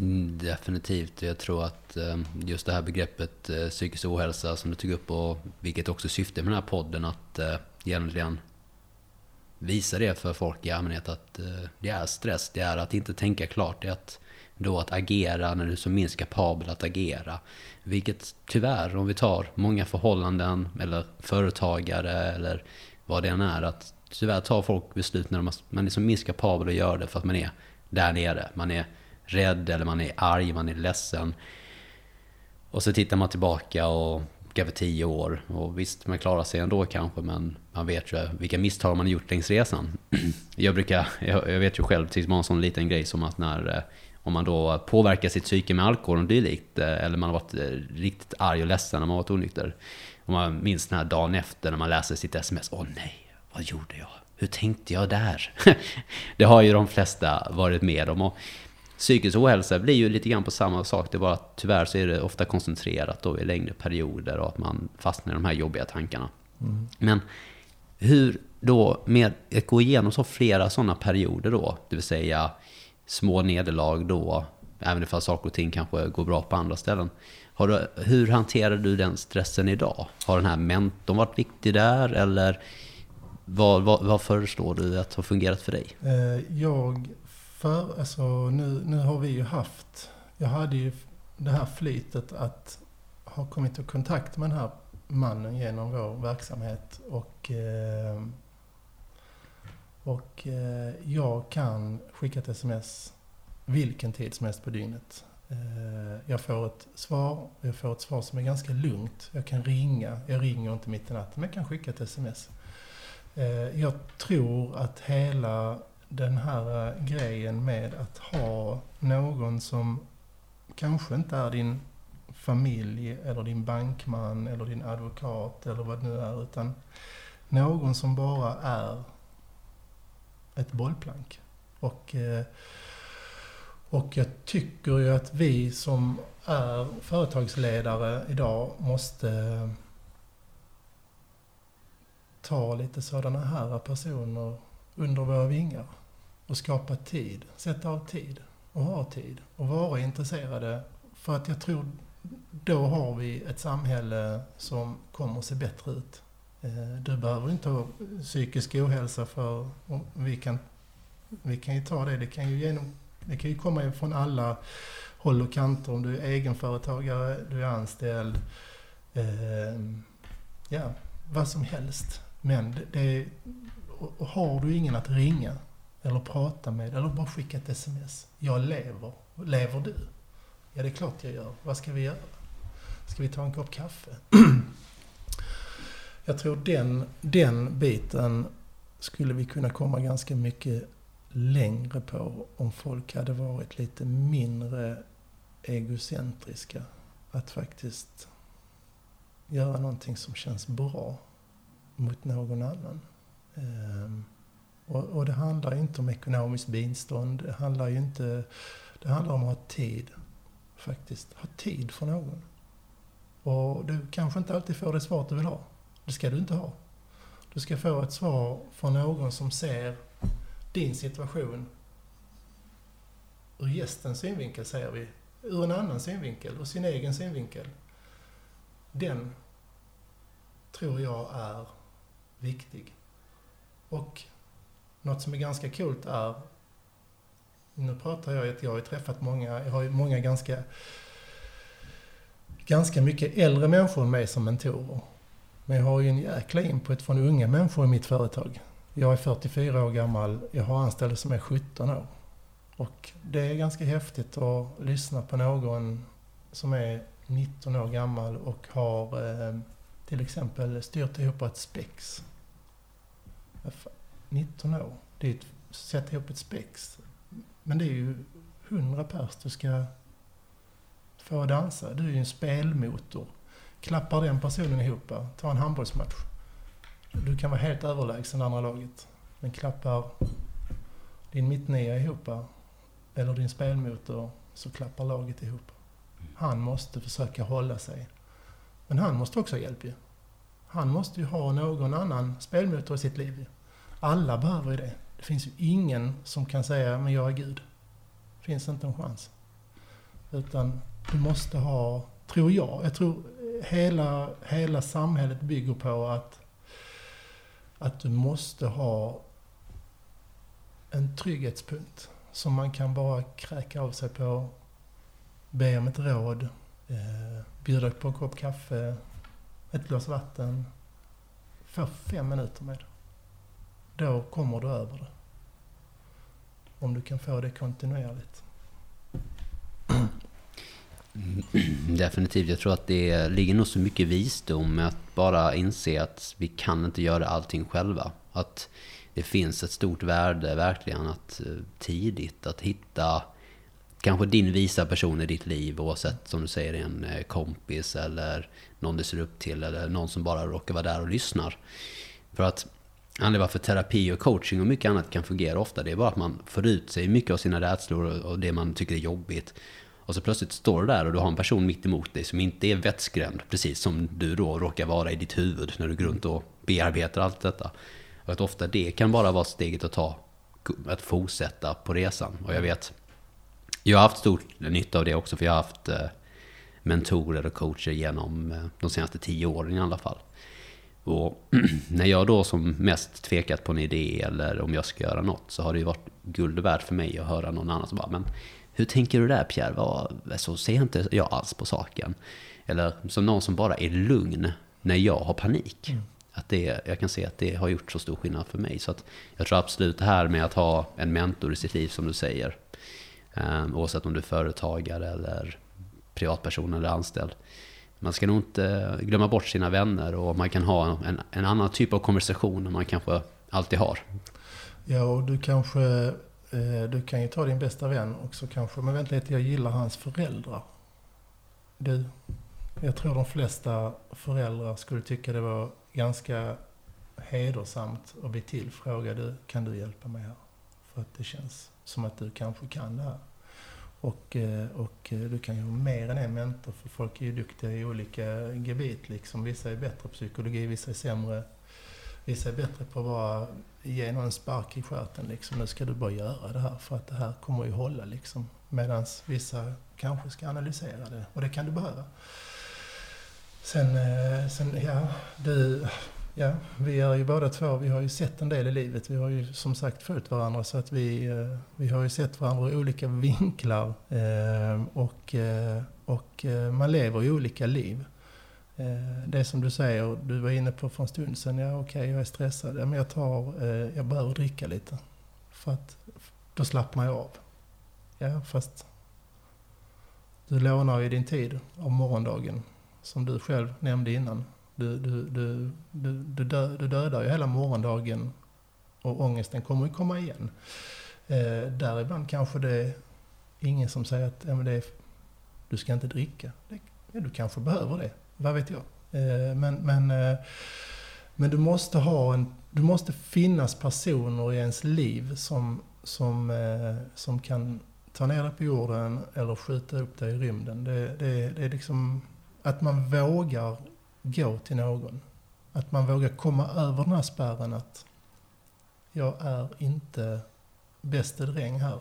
Speaker 1: Mm, definitivt. Jag tror att ehm, just det här begreppet eh, psykisk ohälsa som du tog upp och vilket också syftar med den här podden att eh, egentligen visa det för folk i allmänhet att eh, det är stress, det är att inte tänka klart, det är att då att agera när du är som minst kapabel att agera. Vilket tyvärr, om vi tar många förhållanden eller företagare eller vad det än är, att tyvärr tar folk beslut när man är som minst kapabel att göra det för att man är där nere. Man är rädd eller man är arg, man är ledsen. Och så tittar man tillbaka och kanske tio år. Och visst, man klarar sig ändå kanske, men man vet ju vilka misstag man har gjort längs resan. Jag brukar, jag, vet ju själv, till en sån liten grej som att när eh, om man då påverkar sitt psyke med alkohol och dylikt, eh, eller man har varit eh, riktigt arg och ledsen när man varit onykter. Och man minns den här dagen efter när man läser sitt sms. Åh nej, vad gjorde jag? Hur tänkte jag där? det har ju de flesta varit med om. Och psykisk ohälsa blir ju lite grann på samma sak. Det är bara att tyvärr så är det ofta koncentrerat då i längre perioder och att man fastnar i de här jobbiga tankarna. Mm. Men hur då med att gå igenom så flera sådana perioder då, det vill säga små nederlag då, även ifall saker och ting kanske går bra på andra ställen. Du, hur hanterar du den stressen idag? Har den här mentorn varit viktig där eller vad, vad, vad föreslår du att har fungerat för dig?
Speaker 2: Eh, jag för, alltså nu, nu har vi ju haft, jag hade ju det här flytet att ha kommit i kontakt med den här mannen genom vår verksamhet och eh, och eh, jag kan skicka ett sms vilken tid som helst på dygnet. Eh, jag får ett svar, jag får ett svar som är ganska lugnt. Jag kan ringa, jag ringer inte mitt i natten, men jag kan skicka ett sms. Jag tror att hela den här eh, grejen med att ha någon som kanske inte är din familj eller din bankman eller din advokat eller vad det nu är utan någon som bara är ett bollplank. Och, eh, och jag tycker ju att vi som är företagsledare idag måste ta lite sådana här personer under våra vingar och skapa tid, sätta av tid och ha tid och vara intresserade. För att jag tror då har vi ett samhälle som kommer att se bättre ut. Eh, du behöver inte ha psykisk ohälsa för vi kan, vi kan ju ta det. Det kan ju, genom, det kan ju komma från alla håll och kanter. Om du är egenföretagare, du är anställd. Eh, ja, vad som helst. Men det, det, har du ingen att ringa eller prata med eller bara skicka ett sms. Jag lever. Lever du? Ja, det är klart jag gör. Vad ska vi göra? Ska vi ta en kopp kaffe? jag tror den, den biten skulle vi kunna komma ganska mycket längre på om folk hade varit lite mindre egocentriska. Att faktiskt göra någonting som känns bra mot någon annan. Ehm. Och, och, det handlar inte om ekonomiskt bistånd. Det handlar ju inte... Det handlar om att ha tid. Faktiskt. Ha tid för någon. Och du kanske inte alltid får det svar du vill ha. Det ska du inte ha. Du ska få ett svar från någon som ser din situation ur gästens synvinkel, säger vi. Ur en annan synvinkel, ur sin egen synvinkel. Den tror jag är viktig. Och något som är ganska kul är, nu pratar jag att jag har träffat många, jag har ju många ganska, ganska mycket äldre människor med som mentorer. Men jag har ju en jäkla input från unga människor i mitt företag. Jag är 44 år gammal, jag har anställda som är 17 år. Och det är ganska häftigt att lyssna på någon som är 19 år gammal och har eh, till exempel styrt ihop ett spex. 19 år. Det är att sätta ihop ett spex. Men det är ju 100 pers du ska få dansa. Du är ju en spelmotor. Klappar den personen ihop, ta en handbollsmatch. Du kan vara helt överlägsen andra laget. Men klappar din mittnia ihop, eller din spelmotor, så klappar laget ihop. Han måste försöka hålla sig. Men han måste också ha hjälp ju. Han måste ju ha någon annan spelmotor i sitt liv. Alla behöver ju det. Det finns ju ingen som kan säga, men jag är Gud. Det finns inte en chans. Utan du måste ha, tror jag, jag tror hela, hela samhället bygger på att, att du måste ha en trygghetspunkt som man kan bara kräka av sig på, be om ett råd, eh, bjuda på en kopp kaffe, ett glas vatten. Få fem minuter med. Då kommer du över det. Om du kan få det kontinuerligt.
Speaker 1: Definitivt. Jag tror att det ligger nog så mycket visdom med att bara inse att vi kan inte göra allting själva. Att det finns ett stort värde verkligen att eh, tidigt att hitta kanske din visa person i ditt liv oavsett som du säger en eh, kompis eller någon du ser upp till eller någon som bara råkar vara där och lyssnar. För att anledningen varför terapi och coaching och mycket annat kan fungera ofta det är bara att man får ut sig mycket av sina rädslor och det man tycker är jobbigt. Och så plötsligt står du där och du har en person mitt emot dig som inte är vettskrämd, precis som du då råkar vara i ditt huvud när du går runt och bearbetar allt detta. Och att ofta det kan bara vara steget att ta, att fortsätta på resan. Och jag vet, jag har haft stor nytta av det också, för jag har haft eh, mentorer och coacher genom eh, de senaste tio åren i alla fall. Och när jag då som mest tvekat på en idé eller om jag ska göra något så har det ju varit guld värt för mig att höra någon annan som bara, men hur tänker du där Pierre? Vad, så ser inte jag alls på saken. Eller som någon som bara är lugn när jag har panik. Mm. Att det, jag kan se att det har gjort så stor skillnad för mig. Så att jag tror absolut det här med att ha en mentor i sitt liv som du säger. Um, oavsett om du är företagare eller privatperson eller anställd. Man ska nog inte glömma bort sina vänner och man kan ha en, en annan typ av konversation än man kanske alltid har.
Speaker 2: Ja, och du kanske eh, du kan ju ta din bästa vän och så kanske, men vänta lite, jag gillar hans föräldrar. Du, jag tror de flesta föräldrar skulle tycka det var ganska hedersamt att bli tillfrågad, kan du hjälpa mig här? För att det känns som att du kanske kan det här. Och, eh, och eh, du kan ju ha mer än en mentor, för folk är ju duktiga i olika gebit. Liksom. Vissa är bättre på psykologi, vissa är sämre. Vissa är bättre på att bara ge någon en spark i stjärten liksom. Nu ska du bara göra det här för att det här kommer ju hålla liksom. Medan vissa kanske ska analysera det och det kan du behöva. Sen, eh, sen ja, du, ja, vi är ju båda två, vi har ju sett en del i livet. Vi har ju som sagt följt varandra så att vi, eh, vi har ju sett varandra eh, eh, i olika vinklar. Och, och man lever ju olika liv. Det som du säger, du var inne på för en stund sedan, ja okej okay, jag är stressad, ja, men jag tar, jag behöver dricka lite. För att då slappnar jag av. Ja, fast du lånar ju din tid av morgondagen, som du själv nämnde innan. Du, du, du, du, du, dö, du dödar ju hela morgondagen och ångesten kommer ju komma igen. Eh, däribland kanske det är ingen som säger att ja, men det är, du ska inte dricka. Det, ja, du kanske behöver det, vad vet jag. Eh, men, men, eh, men du måste ha en, du måste finnas personer i ens liv som, som, eh, som kan ta ner dig på jorden eller skjuta upp dig i rymden. Det, det, det är liksom att man vågar gå till någon. Att man vågar komma över den här spärren att jag är inte bäste dräng här.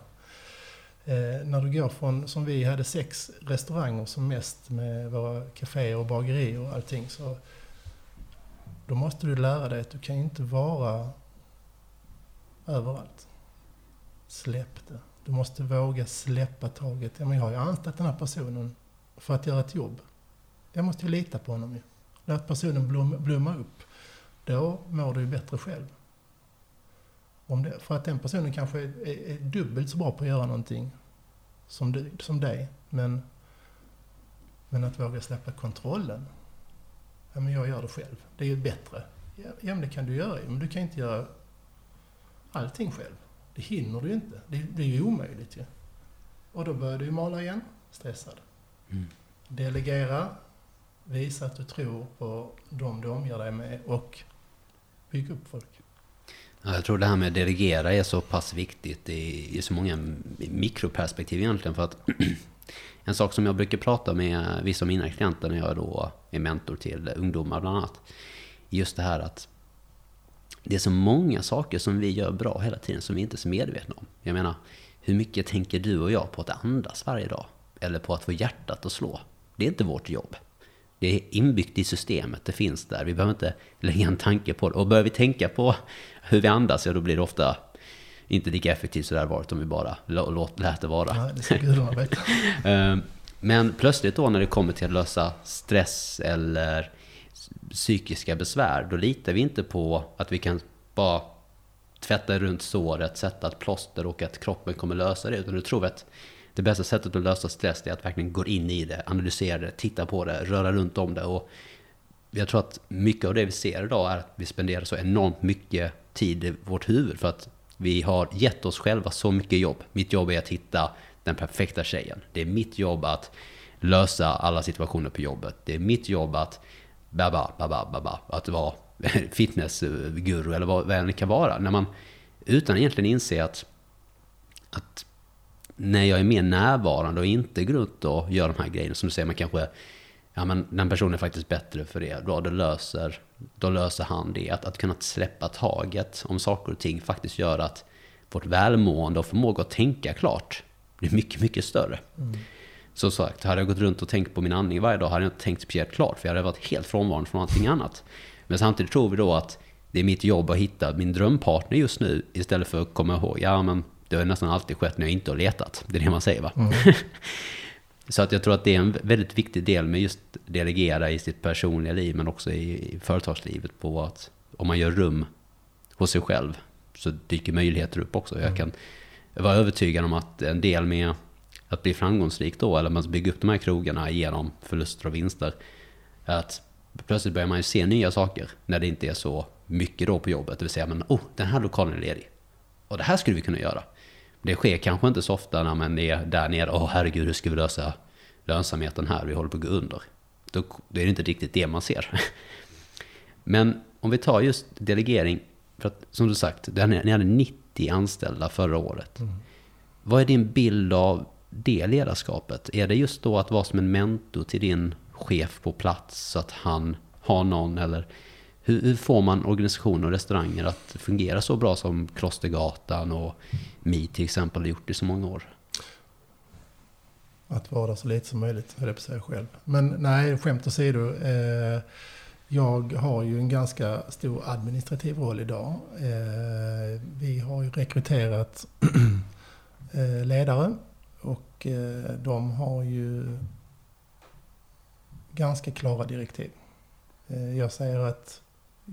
Speaker 2: Eh, när du går från, som vi hade sex restauranger som mest med våra kaféer och bagerier och allting. Så då måste du lära dig att du kan inte vara överallt. Släpp det. Du måste våga släppa taget. Ja, men jag har ju anställt den här personen för att göra ett jobb. Jag måste ju lita på honom ju. Låt personen blom, blomma upp. Då mår du bättre själv. Om det, för att den personen kanske är, är, är, dubbelt så bra på att göra någonting som, du, som dig. Men, men att våga släppa kontrollen. Ja, men jag gör det själv. Det är ju bättre. Ja, men det kan du göra Men du kan inte göra allting själv. Det hinner du inte. Det, det är ju omöjligt ju. Och då börjar du ju mala igen, stressad. Mm. Delegera, visa att du tror på dem du omger dig med och bygg upp folk.
Speaker 1: Ja, jag tror det här med att delegera är så pass viktigt i, i så många mikroperspektiv egentligen. För att en sak som jag brukar prata med vissa av mina klienter när jag då är mentor till ungdomar bland annat. Just det här att det är så många saker som vi gör bra hela tiden som vi inte är så medvetna om. Jag menar, hur mycket tänker du och jag på att andas varje dag? Eller på att få hjärtat att slå? Det är inte vårt jobb. Det är inbyggt i systemet, det finns där. Vi behöver inte lägga en tanke på det. Och börjar vi tänka på hur vi andas, ja då blir det ofta inte lika effektivt så det varit om vi bara lät det vara.
Speaker 2: Ja, det ska
Speaker 1: ehm, Men plötsligt då när det kommer till att lösa stress eller psykiska besvär, då litar vi inte på att vi kan bara tvätta runt såret, sätta ett plåster och att kroppen kommer lösa det. Utan då tror vi att det bästa sättet att lösa stress är att verkligen gå in i det, analysera det, titta på det, röra runt om det. Och jag tror att mycket av det vi ser idag är att vi spenderar så enormt mycket tid i vårt huvud för att vi har gett oss själva så mycket jobb. Mitt jobb är att hitta den perfekta tjejen. Det är mitt jobb att lösa alla situationer på jobbet. Det är mitt jobb att baba, baba, baba, att vara fitnessguru eller vad, det det kan vara. När man utan egentligen inse att, att när jag är mer närvarande och inte går runt och gör de här grejerna som du säger, man kanske, ja men den personen är faktiskt bättre för det, då, då, löser, då löser han det. Att, att kunna släppa taget om saker och ting faktiskt gör att vårt välmående och förmåga att tänka klart blir mycket, mycket större. Mm. Så sagt, hade jag gått runt och tänkt på min andning varje dag hade jag inte tänkt speciellt klart, för jag hade varit helt frånvarande från allting annat. Men samtidigt tror vi då att det är mitt jobb att hitta min drömpartner just nu, istället för att komma ihåg, ja men det har nästan alltid skett när jag inte har letat. Det är det man säger va? Mm. Så att jag tror att det är en väldigt viktig del med just delegera i sitt personliga liv men också i, företagslivet på att om man gör rum hos sig själv så dyker möjligheter upp också. Jag mm. kan vara övertygad om att en del med att bli framgångsrik då, eller man bygger upp de här krogarna genom förluster och vinster, är att plötsligt börjar man ju se nya saker när det inte är så mycket då på jobbet. Det vill säga, men oh, den här lokalen är ledig. Och det här skulle vi kunna göra. Det sker kanske inte så ofta när man är där nere. Åh oh, herregud, hur ska vi lösa lönsamheten här? Vi håller på att gå under. Då, då är det inte riktigt det man ser. Men om vi tar just delegering. För att som du sagt, ni hade 90 anställda förra året. Mm. Vad är din bild av det ledarskapet? Är det just då att vara som en mentor till din chef på plats så att han har någon eller hur, hur får man organisationer och restauranger att fungera så bra som Klostergatan och Mi till exempel har gjort i så många år?
Speaker 2: Att vara där så lite som möjligt, höll jag på att säga själv. Men nej, skämt åsido. Eh, jag har ju en ganska stor administrativ roll idag. Eh, vi har ju rekryterat eh, ledare och eh, de har ju ganska klara direktiv. Eh, jag säger att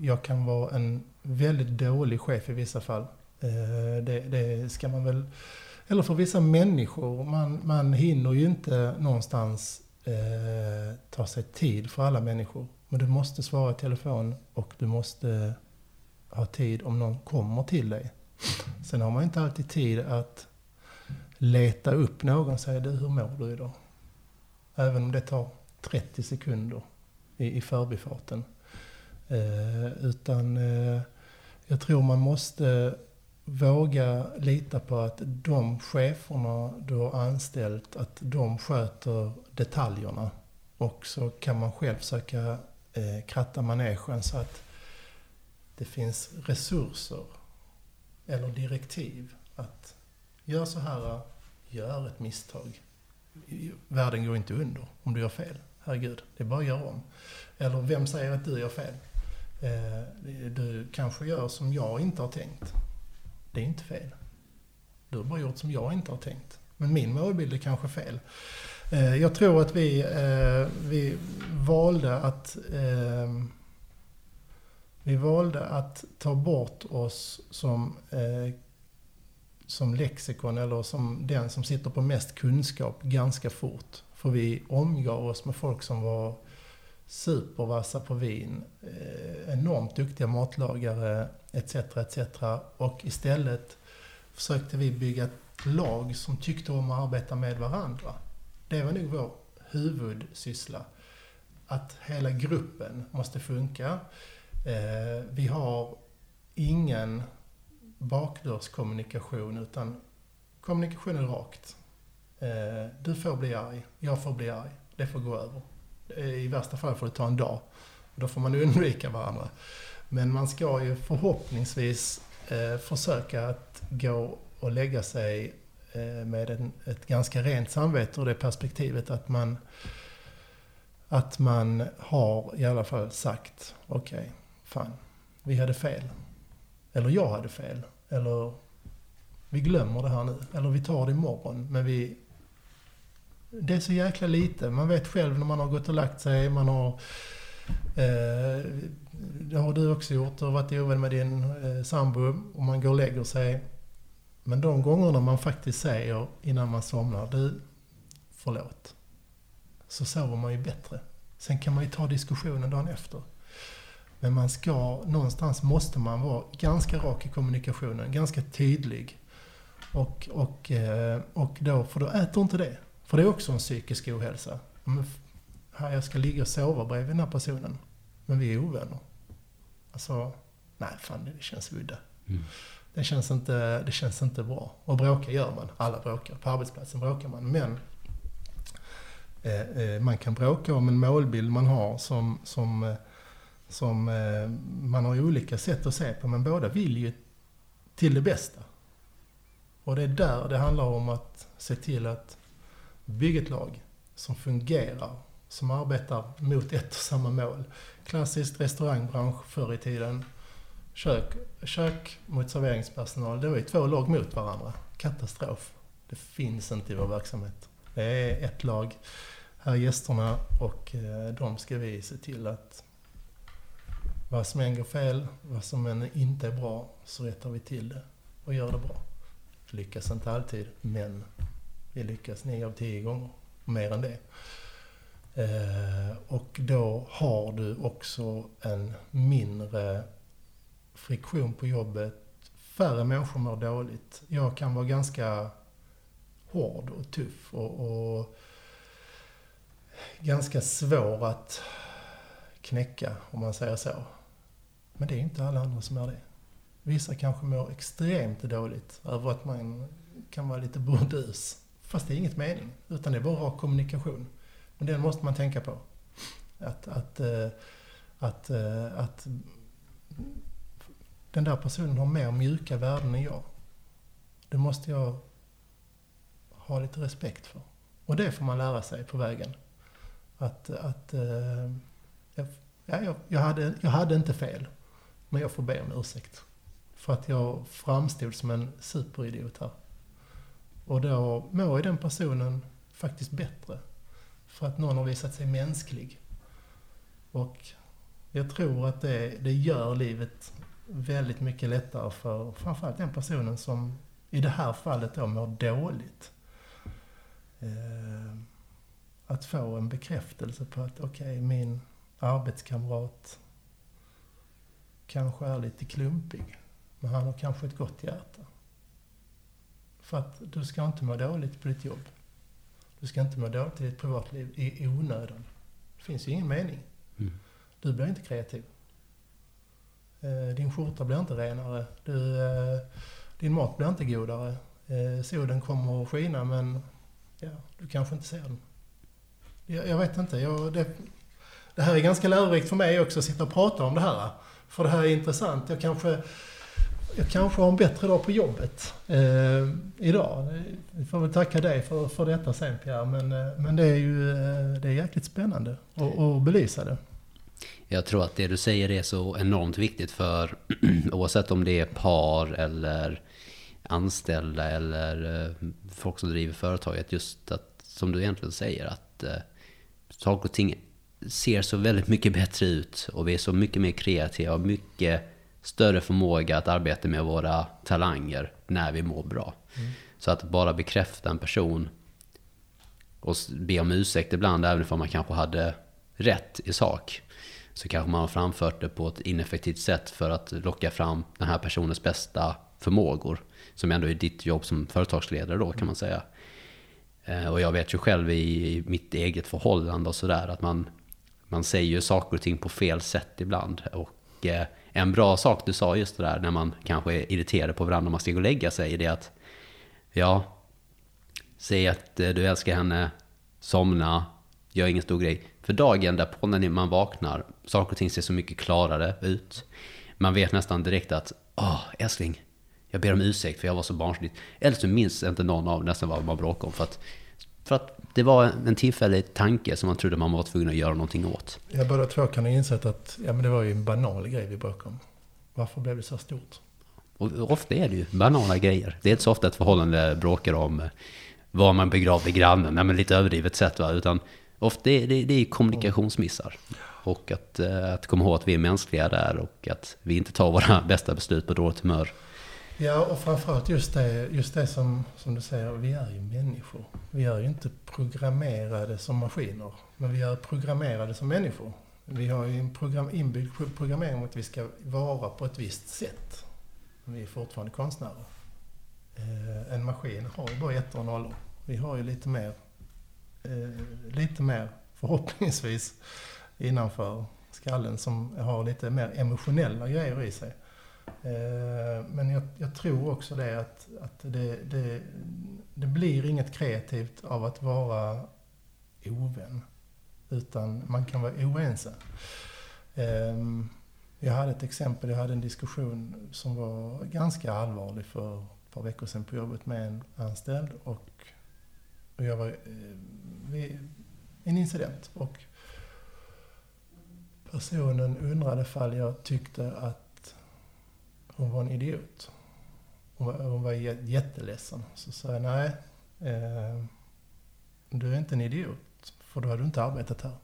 Speaker 2: jag kan vara en väldigt dålig chef i vissa fall. Eh, det, det ska man väl... Eller för vissa människor, man, man hinner ju inte någonstans eh, ta sig tid för alla människor. Men du måste svara i telefon och du måste ha tid om någon kommer till dig. Sen har man inte alltid tid att leta upp någon och säga du, hur mår du idag? Även om det tar 30 sekunder i, i förbifarten. Eh, utan eh, jag tror man måste våga lita på att de cheferna du har anställt, att de sköter detaljerna. Och så kan man själv försöka eh, kratta manegen så att det finns resurser eller direktiv att gör så här, gör ett misstag. Världen går inte under om du gör fel. Herregud, det är bara att göra om. Eller vem säger att du gör fel? Eh, du kanske gör som jag inte har tänkt. Det är inte fel. Du har bara gjort som jag inte har tänkt. Men min målbild är kanske fel. Eh, jag tror att vi, eh, vi valde att vi valde att ta bort oss som, som lexikon eller som den som sitter på mest kunskap ganska fort. För vi omgav oss med folk som var supervassa på vin, eh, enormt duktiga matlagare etc. etc. Och istället försökte vi bygga ett lag som tyckte om att arbeta med varandra. Det var nog vår huvudsyssla. Att hela gruppen måste funka. Eh, vi har ingen bakdörrskommunikation utan kommunikation är rakt. Eh, du får bli arg, jag får bli arg, det får gå över. Eh, I värsta fall får det ta en dag. Då får man undvika varandra. Men man ska ju förhoppningsvis eh, försöka att gå och lägga sig eh, med en, ett ganska rent samvete ur det perspektivet att man att man har i alla fall sagt okej, okay, fan, vi hade fel. Eller jag hade fel. Eller vi glömmer det här nu. Eller vi tar det imorgon. Men vi det är så jäkla lite. Man vet själv när man har gått och lagt sig. Man har... Eh, det har du också gjort. Du har varit ovän med din eh, sambo och man går och lägger sig. Men de gångerna man faktiskt säger innan man somnar, du, förlåt. Så sover man ju bättre. Sen kan man ju ta diskussionen dagen efter. Men man ska, någonstans måste man vara ganska rak i kommunikationen, ganska tydlig. Och, och, eh, och då, för då äter inte det. För det är också en psykisk ohälsa. Men här jag ska ligga och sova bredvid den här personen. Men vi är ovänner. Alltså, nej fan det känns udda. Mm. Det, känns inte, det känns inte bra. Och bråka gör man. Alla bråkar. På arbetsplatsen bråkar man. Men eh, eh, man kan bråka om en målbild man har som, som, eh, som eh, man har olika sätt att se på. Men båda vill ju till det bästa. Och det är där det handlar om att se till att Bygg ett lag som fungerar, som arbetar mot ett och samma mål. Klassiskt restaurangbransch förr i tiden. Kök, kök mot serveringspersonal. Det var ju två lag mot varandra. Katastrof. Det finns inte i vår verksamhet. Det är ett lag. Här är gästerna och eh, de ska vi se till att vad som än går fel, vad som än inte är bra, så rättar vi till det och gör det bra. Lyckas inte alltid, men vi lyckas nio av tio gånger, mer än det. Eh, och då har du också en mindre friktion på jobbet. Färre människor mår dåligt. Jag kan vara ganska hård och tuff och, och ganska svår att knäcka, om man säger så. Men det är inte alla andra som är det. Vissa kanske mår extremt dåligt över att man kan vara lite burdus. Fast det är inget mening, utan det är bara rak kommunikation. Men den måste man tänka på. Att, att, eh, att, eh, att den där personen har mer mjuka värden än jag. Det måste jag ha lite respekt för. Och det får man lära sig på vägen. Att, att eh, ja, jag, jag, hade, jag hade inte fel. Men jag får be om ursäkt. För att jag framstod som en superidiot här. Och då mår ju den personen faktiskt bättre. För att någon har visat sig mänsklig. Och jag tror att det, det gör livet väldigt mycket lättare för framförallt den personen som i det här fallet då mår dåligt. Eh, att få en bekräftelse på att okej, okay, min arbetskamrat kanske är lite klumpig. Men han har kanske ett gott hjärta. För att du ska inte må dåligt på ditt jobb. Du ska inte må dåligt i ditt privatliv i onödan. Det finns ju ingen mening. Mm. Du blir inte kreativ. Eh, din skjorta blir inte renare. Du, eh, din mat blir inte godare. Eh, solen kommer att skina men ja, du kanske inte ser den. Jag, jag vet inte. Jag, det, det här är ganska lärorikt för mig också att sitta och prata om det här. För det här är intressant. Jag kanske, jag kanske har en bättre dag på jobbet eh, idag. Vi får väl tacka dig för, för detta sen Pierre. Men, eh, men det är ju eh, det är jäkligt spännande att, belysa det.
Speaker 1: Jag tror att det du säger är så enormt viktigt för oavsett om det är par eller anställda eller eh, folk som driver företaget. Just att, som du egentligen säger, att eh, saker och ting ser så väldigt mycket bättre ut och vi är så mycket mer kreativa och mycket större förmåga att arbeta med våra talanger när vi mår bra. Mm. Så att bara bekräfta en person och be om ursäkt ibland, även om man kanske hade rätt i sak, så kanske man har framfört det på ett ineffektivt sätt för att locka fram den här personens bästa förmågor. Som ändå är ditt jobb som företagsledare då kan man säga. Eh, och jag vet ju själv i mitt eget förhållande och sådär att man, man säger saker och ting på fel sätt ibland. Och eh, en bra sak du sa just det där när man kanske är irriterad på varandra när man ska gå och lägga sig. Det är att, ja, säg att eh, du älskar henne, somna, gör ingen stor grej. För dagen därpå när man vaknar, saker och ting ser så mycket klarare ut. Man vet nästan direkt att, åh, älskling, jag ber om ursäkt för jag var så barnslig. Eller så minns inte någon av nästan vad man bråkade om. För att, för att det var en tillfällig tanke som man trodde man var tvungen att göra någonting åt.
Speaker 2: Jag båda två kan ha insett att ja, men det var ju en banal grej vi bråkade om. Varför blev det så stort?
Speaker 1: Och ofta är det ju banala grejer. Det är inte så ofta ett förhållande bråkar om eh, var man begravde grannen, nej, men lite överdrivet sätt va. Utan ofta det, det, det är kommunikationsmissar. Och att, eh, att komma ihåg att vi är mänskliga där och att vi inte tar våra bästa beslut på dåligt humör.
Speaker 2: Ja, och framförallt just det, just det som, som du säger, vi är ju människor. Vi är ju inte programmerade som maskiner, men vi är programmerade som människor. Vi har ju en program, inbyggd programmering om att vi ska vara på ett visst sätt. Men vi är fortfarande konstnärer. Eh, en maskin har ju bara ettor och nollor. Vi har ju lite mer, eh, lite mer förhoppningsvis innanför skallen som har lite mer emotionella grejer i sig. Eh, men jag, jag, tror också det att, att det, det, det, blir inget kreativt av att vara ovän. Utan man kan vara oense. Ehm, jag hade ett exempel, jag hade en diskussion som var ganska allvarlig för ett par veckor sedan på jobbet med en anställd. Och, och jag var eh, vid en incident. Och personen undrade ifall jag tyckte att hon var en idiot. Hon var, hon var jätteledsen. Så sa jag, nej, eh, du är inte en idiot, för då har du inte arbetat här.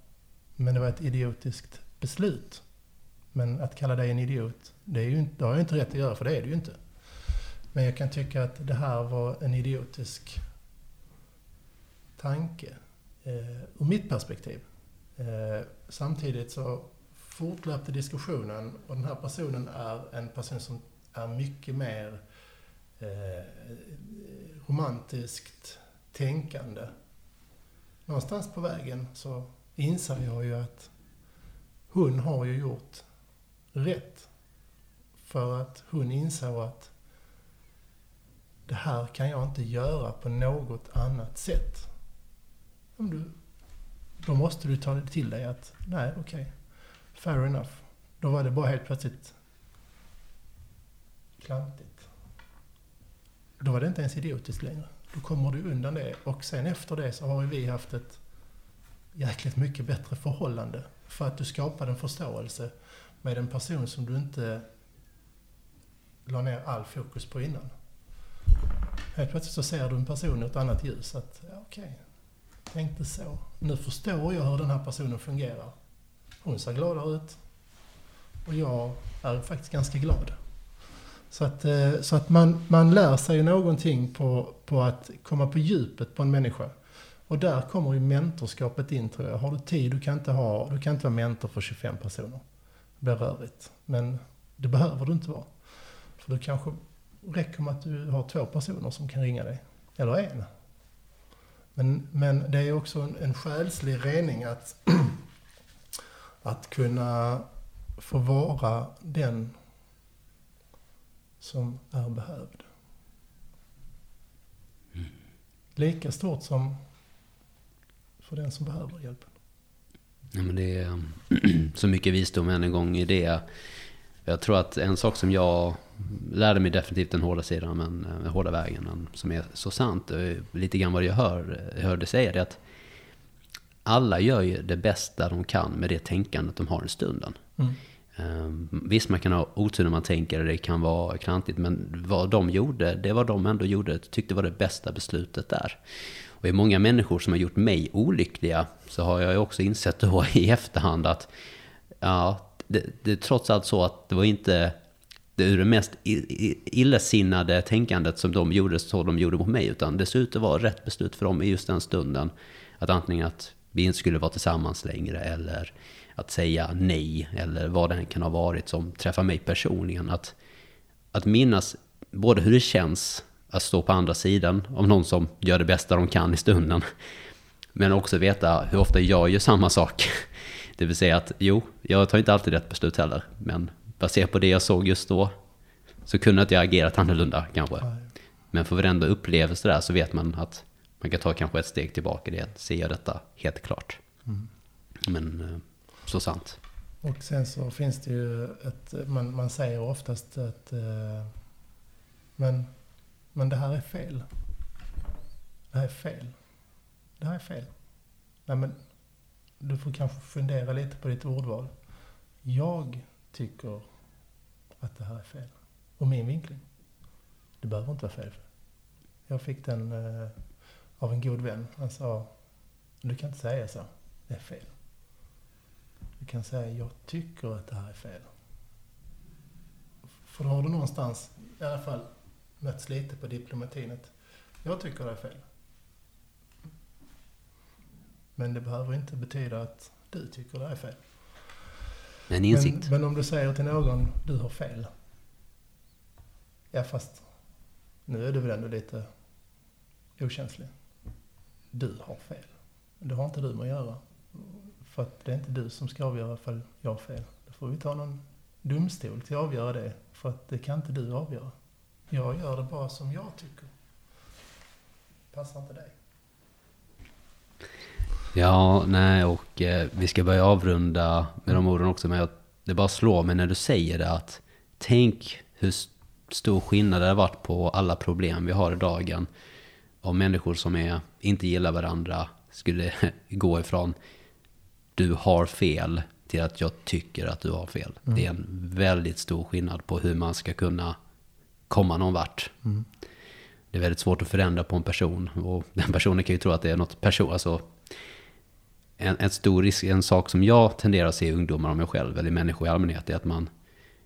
Speaker 2: Men det var ett idiotiskt beslut. Men att kalla dig en idiot, det, är ju inte, det har jag inte rätt att göra, för det är du ju inte. Men jag kan tycka att det här var en idiotisk tanke, eh, ur mitt perspektiv. Eh, samtidigt så fortlöpte diskussionen och den här personen är en person som är mycket mer eh, romantiskt tänkande. Någonstans på vägen så inser jag ju att hon har ju gjort rätt. För att hon insåg att det här kan jag inte göra på något annat sätt. Om du, då måste du ta det till dig att, nej okej, okay, fair enough. Då var det bara helt plötsligt klantigt. Då var det inte ens idiotiskt längre. Då kommer du undan det. Och sen efter det så har ju vi haft ett jäkligt mycket bättre förhållande. För att du skapade en förståelse med en person som du inte la ner all fokus på innan. Helt plötsligt så ser du en person i ett annat ljus. Att, ja, okej, okay, tänkte så. Nu förstår jag hur den här personen fungerar. Hon ser gladare ut. Och jag är faktiskt ganska glad. Så att, eh, så att man, man lär sig någonting på, på att komma på djupet på en människa. Och där kommer ju mentorskapet in tror jag. Har du tid, du kan inte, ha, du kan inte vara mentor för 25 personer. Det blir rörigt. Men det behöver du inte vara. För det kanske räcker med att du har två personer som kan ringa dig. Eller en. Men, men det är också en, en själslig rening att, att kunna få vara den som är behövd. Mm. Lika stort som för den som behöver hjälpen.
Speaker 1: Ja, men det är så mycket visdom än en gång i det. Jag tror att en sak som jag lärde mig definitivt den hårda sidan, men den hårda vägen, men som är så sant, lite grann vad jag hör, hörde säga, det är att alla gör ju det bästa de kan med det tänkandet de har i stunden. Mm. Um, visst, man kan ha otur när man tänker, det kan vara klantigt, men vad de gjorde, det var de ändå gjorde, tyckte var det bästa beslutet där. Och i många människor som har gjort mig olyckliga, så har jag också insett då i efterhand att, ja, det, det är trots allt så att det var inte det ur det mest illasinnade tänkandet som de gjorde så de gjorde mot mig, utan det såg ut att vara rätt beslut för dem i just den stunden. Att antingen att vi inte skulle vara tillsammans längre, eller att säga nej, eller vad det än kan ha varit som träffar mig personligen. Att, att minnas både hur det känns att stå på andra sidan av någon som gör det bästa de kan i stunden, men också veta hur ofta jag gör samma sak. Det vill säga att jo, jag tar inte alltid rätt beslut heller, men baserat på det jag såg just då så kunde inte jag agerat annorlunda kanske. Men för varenda upplevelse där så vet man att man kan ta kanske ett steg tillbaka i det. Ser jag detta helt klart. Mm. Men eh, så sant.
Speaker 2: Och sen så finns det ju ett, man, man säger oftast att eh, men, men det här är fel. Det här är fel. Det här är fel. Nej men, du får kanske fundera lite på ditt ordval. Jag tycker att det här är fel. Och min vinkling. Det behöver inte vara fel. Jag fick den eh, av en god vän. Han sa, du kan inte säga så. Det är fel. Du kan säga, jag tycker att det här är fel. För då har du någonstans, i alla fall, mötts lite på diplomatinet. Jag tycker det är fel. Men det behöver inte betyda att du tycker det är fel.
Speaker 1: En insikt.
Speaker 2: Men, men om du säger till någon, du har fel. Ja, fast nu är du väl ändå lite okänslig. Du har fel. Det har inte du med att göra. För att det är inte du som ska avgöra ifall jag har fel. Då får vi ta någon domstol till att avgöra det. För att det kan inte du avgöra. Jag gör det bara som jag tycker. Passar inte dig.
Speaker 1: Ja, nej, och eh, vi ska börja avrunda med de orden också. Men det bara slår mig när du säger det att tänk hur stor skillnad det har varit på alla problem vi har i dagen. Om människor som är, inte gillar varandra skulle gå ifrån du har fel till att jag tycker att du har fel. Mm. Det är en väldigt stor skillnad på hur man ska kunna komma någon vart. Mm. Det är väldigt svårt att förändra på en person och den personen kan ju tro att det är något person, alltså en, en stor risk, en sak som jag tenderar att se i ungdomar om mig själv, eller människor i allmänhet, är att man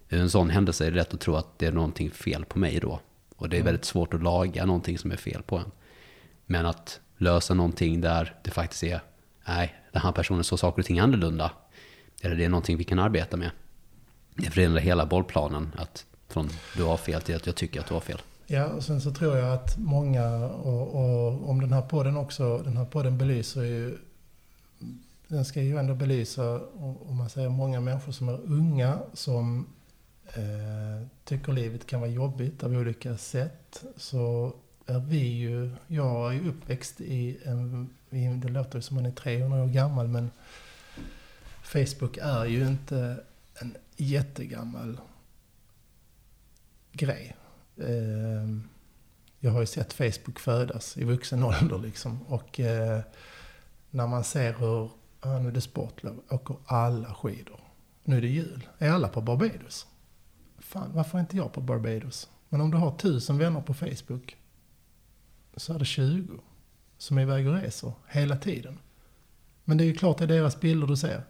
Speaker 1: i en sån händelse är det lätt att tro att det är någonting fel på mig då. Och det är mm. väldigt svårt att laga någonting som är fel på en. Men att lösa någonting där det faktiskt är, nej, den här personen såg saker och ting annorlunda. Eller det är någonting vi kan arbeta med. Det förändrar hela bollplanen, att från du har fel till att jag tycker att du har fel.
Speaker 2: Ja, och sen så tror jag att många, och, och om den här podden också, den här podden belyser ju den ska ju ändå belysa, om man säger många människor som är unga, som eh, tycker livet kan vara jobbigt av olika sätt. Så är vi ju, jag är ju uppväxt i en, det låter som man är 300 år gammal, men Facebook är ju inte en jättegammal grej. Ehm, jag har ju sett Facebook födas i vuxen ålder liksom. Och eh, när man ser hur, ja, nu är det sportlov, åker alla skidor. Nu är det jul. Är alla på Barbados? Fan, varför är inte jag på Barbados? Men om du har tusen vänner på Facebook så är det 20 som är iväg och reser hela tiden. Men det är ju klart det är deras bilder du ser.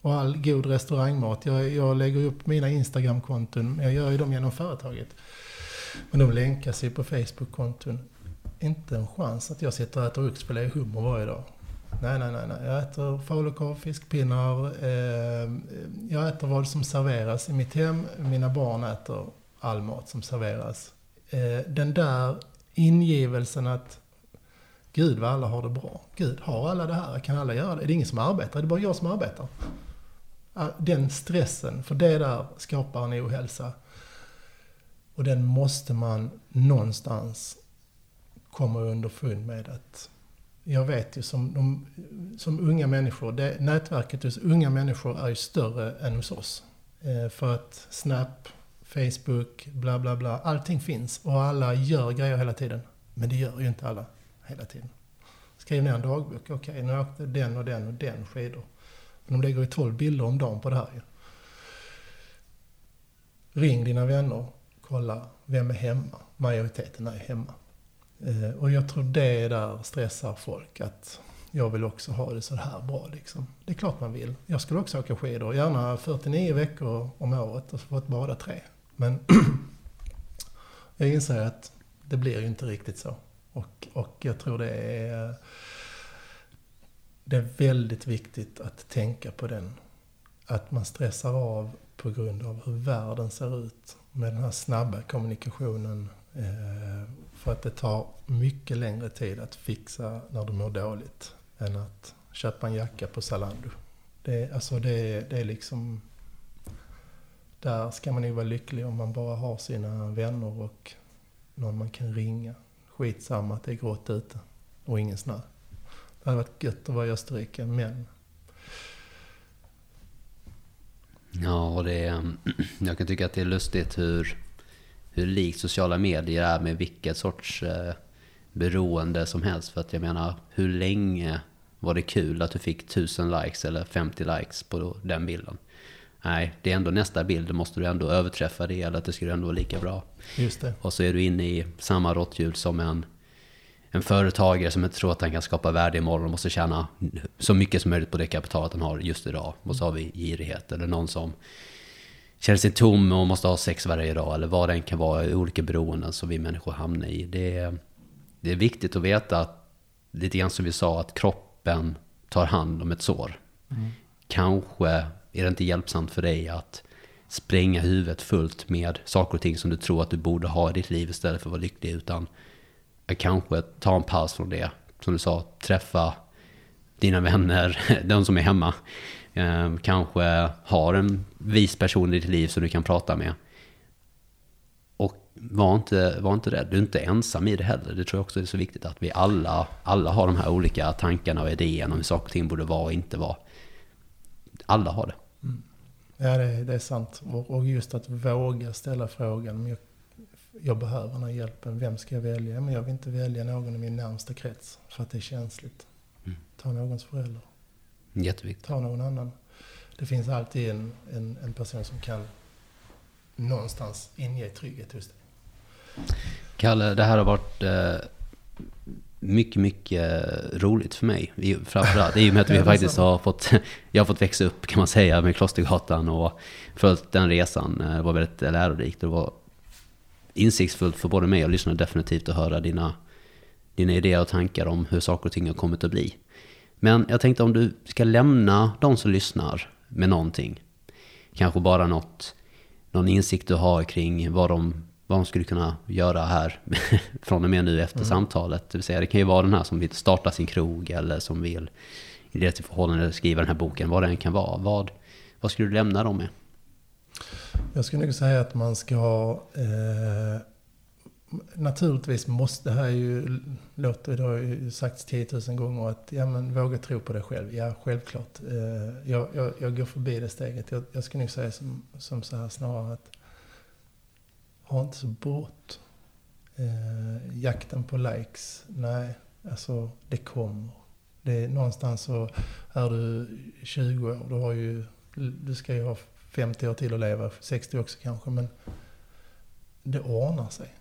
Speaker 2: Och all god restaurangmat. Jag, jag lägger upp mina Instagram-konton. Jag gör ju dem genom företaget. Men de länkas ju på Facebook-konton. Inte en chans att jag sitter och äter oxfilé och hummer varje dag. Nej, nej, nej, nej. Jag äter falukorv, fiskpinnar. Eh, jag äter vad som serveras i mitt hem. Mina barn äter all mat som serveras. Eh, den där ingivelsen att Gud vad alla har det bra. Gud, har alla det här? Kan alla göra det? Är det ingen som arbetar? Är det bara jag som arbetar? Den stressen, för det där skapar en ohälsa. Och den måste man någonstans komma underfund med att jag vet ju som, de, som unga människor, det, nätverket hos unga människor är ju större än hos oss. Eh, för att Snap, Facebook, bla bla bla, allting finns och alla gör grejer hela tiden. Men det gör ju inte alla hela tiden. Skriv ner en dagbok, okej okay, nu åkte den och den och den skidor. Men de lägger ju 12 bilder om dagen på det här ju. Ring dina vänner, kolla vem är hemma. Majoriteten är hemma. Eh, och jag tror det där stressar folk. Att jag vill också ha det så här bra liksom. Det är klart man vill. Jag skulle också åka skidor. Gärna 49 veckor om året och fått bada tre. Men jag inser att det blir ju inte riktigt så. Och, och jag tror det är, det är väldigt viktigt att tänka på den. Att man stressar av på grund av hur världen ser ut med den här snabba kommunikationen. Eh, för att det tar mycket längre tid att fixa när du mår dåligt än att köpa en jacka på Zalando. Det, alltså det, det är liksom... Där ska man nog vara lycklig om man bara har sina vänner och någon man kan ringa. Skitsamma att det är grått ute och ingen snö. Det hade varit gött att vara i Österrike, men...
Speaker 1: Ja, det är, jag kan tycka att det är lustigt hur, hur likt sociala medier är med vilket sorts eh, beroende som helst. För att jag menar, hur länge var det kul att du fick 1000 likes eller 50 likes på den bilden? Nej, det är ändå nästa bild, då måste du ändå överträffa det eller att det skulle ändå vara lika bra.
Speaker 2: Just det.
Speaker 1: Och så är du inne i samma råtthjul som en, en företagare som inte tror att han kan skapa värde imorgon och måste tjäna så mycket som möjligt på det kapitalet han har just idag. Och så har vi girighet eller någon som känner sig tom och måste ha sex varje dag eller vad det än kan vara i olika beroenden som vi människor hamnar i. Det är, det är viktigt att veta att, lite grann som vi sa, att kroppen tar hand om ett sår. Mm. Kanske är det inte hjälpsamt för dig att spränga huvudet fullt med saker och ting som du tror att du borde ha i ditt liv istället för att vara lycklig. Utan kanske ta en paus från det. Som du sa, träffa dina vänner, de som är hemma. Ehm, kanske har en vis person i ditt liv som du kan prata med. Och var inte, var inte rädd, du är inte ensam i det heller. Det tror jag också är så viktigt att vi alla, alla har de här olika tankarna och idéerna om hur saker och ting borde vara och inte vara. Alla har det. Mm.
Speaker 2: Ja, det, det, är sant. Och, och, just att våga ställa frågan. Jag, jag behöver den här hjälpen. Vem ska jag välja? Men jag vill inte välja någon i min närmsta krets. För att det är känsligt. Mm. Ta någons förälder.
Speaker 1: Jätteviktigt.
Speaker 2: Ta någon annan. Det finns alltid en, en, en person som kan någonstans inge trygghet hos dig.
Speaker 1: Kalle, det här har varit eh, mycket, mycket roligt för mig. Framförallt i och med att vi faktiskt har fått, jag har fått växa upp kan man säga med Klostergatan och följt den resan. Det var väldigt lärorikt. Det var insiktsfullt för både mig och lyssnarna definitivt att höra dina, dina idéer och tankar om hur saker och ting har kommit att bli. Men jag tänkte om du ska lämna de som lyssnar med någonting. Kanske bara något, någon insikt du har kring vad de vad de skulle kunna göra här från och med nu efter mm. samtalet. Det vill säga det kan ju vara den här som vill starta sin krog eller som vill i det förhållande skriva den här boken, vad det än kan vara. Vad, vad skulle du lämna dem med?
Speaker 2: Jag skulle nog säga att man ska ha eh, Naturligtvis måste, det här är ju, låter, det har ju sagts 10 000 gånger att ja, men våga tro på dig själv. Ja, självklart. Eh, jag, jag, jag går förbi det steget. Jag, jag skulle nog säga som, som så här snarare att ha inte så brått. Eh, jakten på likes, nej, alltså det kommer. Det är, någonstans så är du 20 år, du, har ju, du ska ju ha 50 år till att leva, 60 också kanske, men det ordnar sig.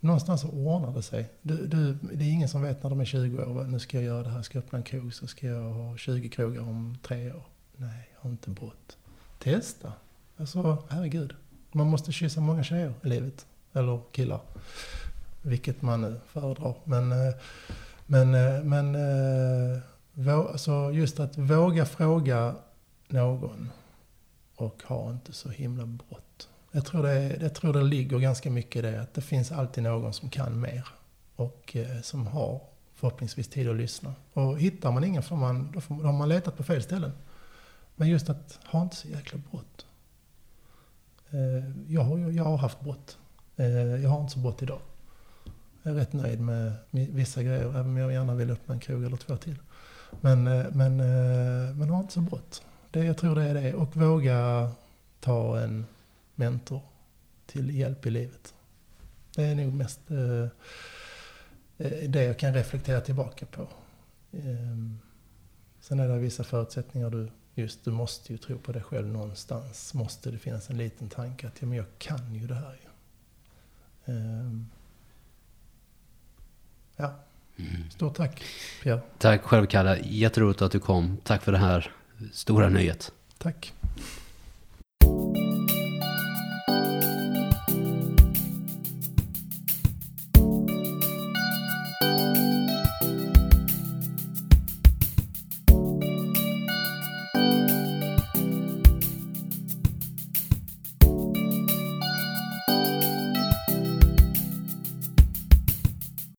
Speaker 2: Någonstans så ordnar det sig. Du, du, det är ingen som vet när de är 20 år, nu ska jag göra det här, ska jag öppna en krog, så ska jag ha 20 krogar om tre år. Nej, jag har inte brått. Testa. Alltså, herregud. Man måste kyssa många tjejer i livet. Eller killar. Vilket man nu föredrar. Men, eh, men, eh, men eh, alltså just att våga fråga någon och ha inte så himla brått. Jag tror, det, jag tror det ligger ganska mycket i det, att det finns alltid någon som kan mer. Och som har förhoppningsvis tid att lyssna. Och hittar man ingen får man, då, får, då har man letat på fel ställen. Men just att ha inte så jäkla brått. Eh, jag har, jag har haft brott. Eh, jag har inte så brått idag. Jag är rätt nöjd med vissa grejer, även om jag gärna vill öppna en krog eller två till. Men, eh, men, men har inte så brått. Det, jag tror det är det. Och våga ta en mentor till hjälp i livet. Det är nog mest det jag kan reflektera tillbaka på. Ehm, sen är det vissa förutsättningar du just, du måste ju tro på dig själv någonstans. Måste det finnas en liten tanke att ja, men jag kan ju det här. Ehm, ja. Mm. Stort tack Pierre.
Speaker 1: Tack själv Kalle. Jätteroligt att du kom. Tack för det här stora nöjet.
Speaker 2: Tack.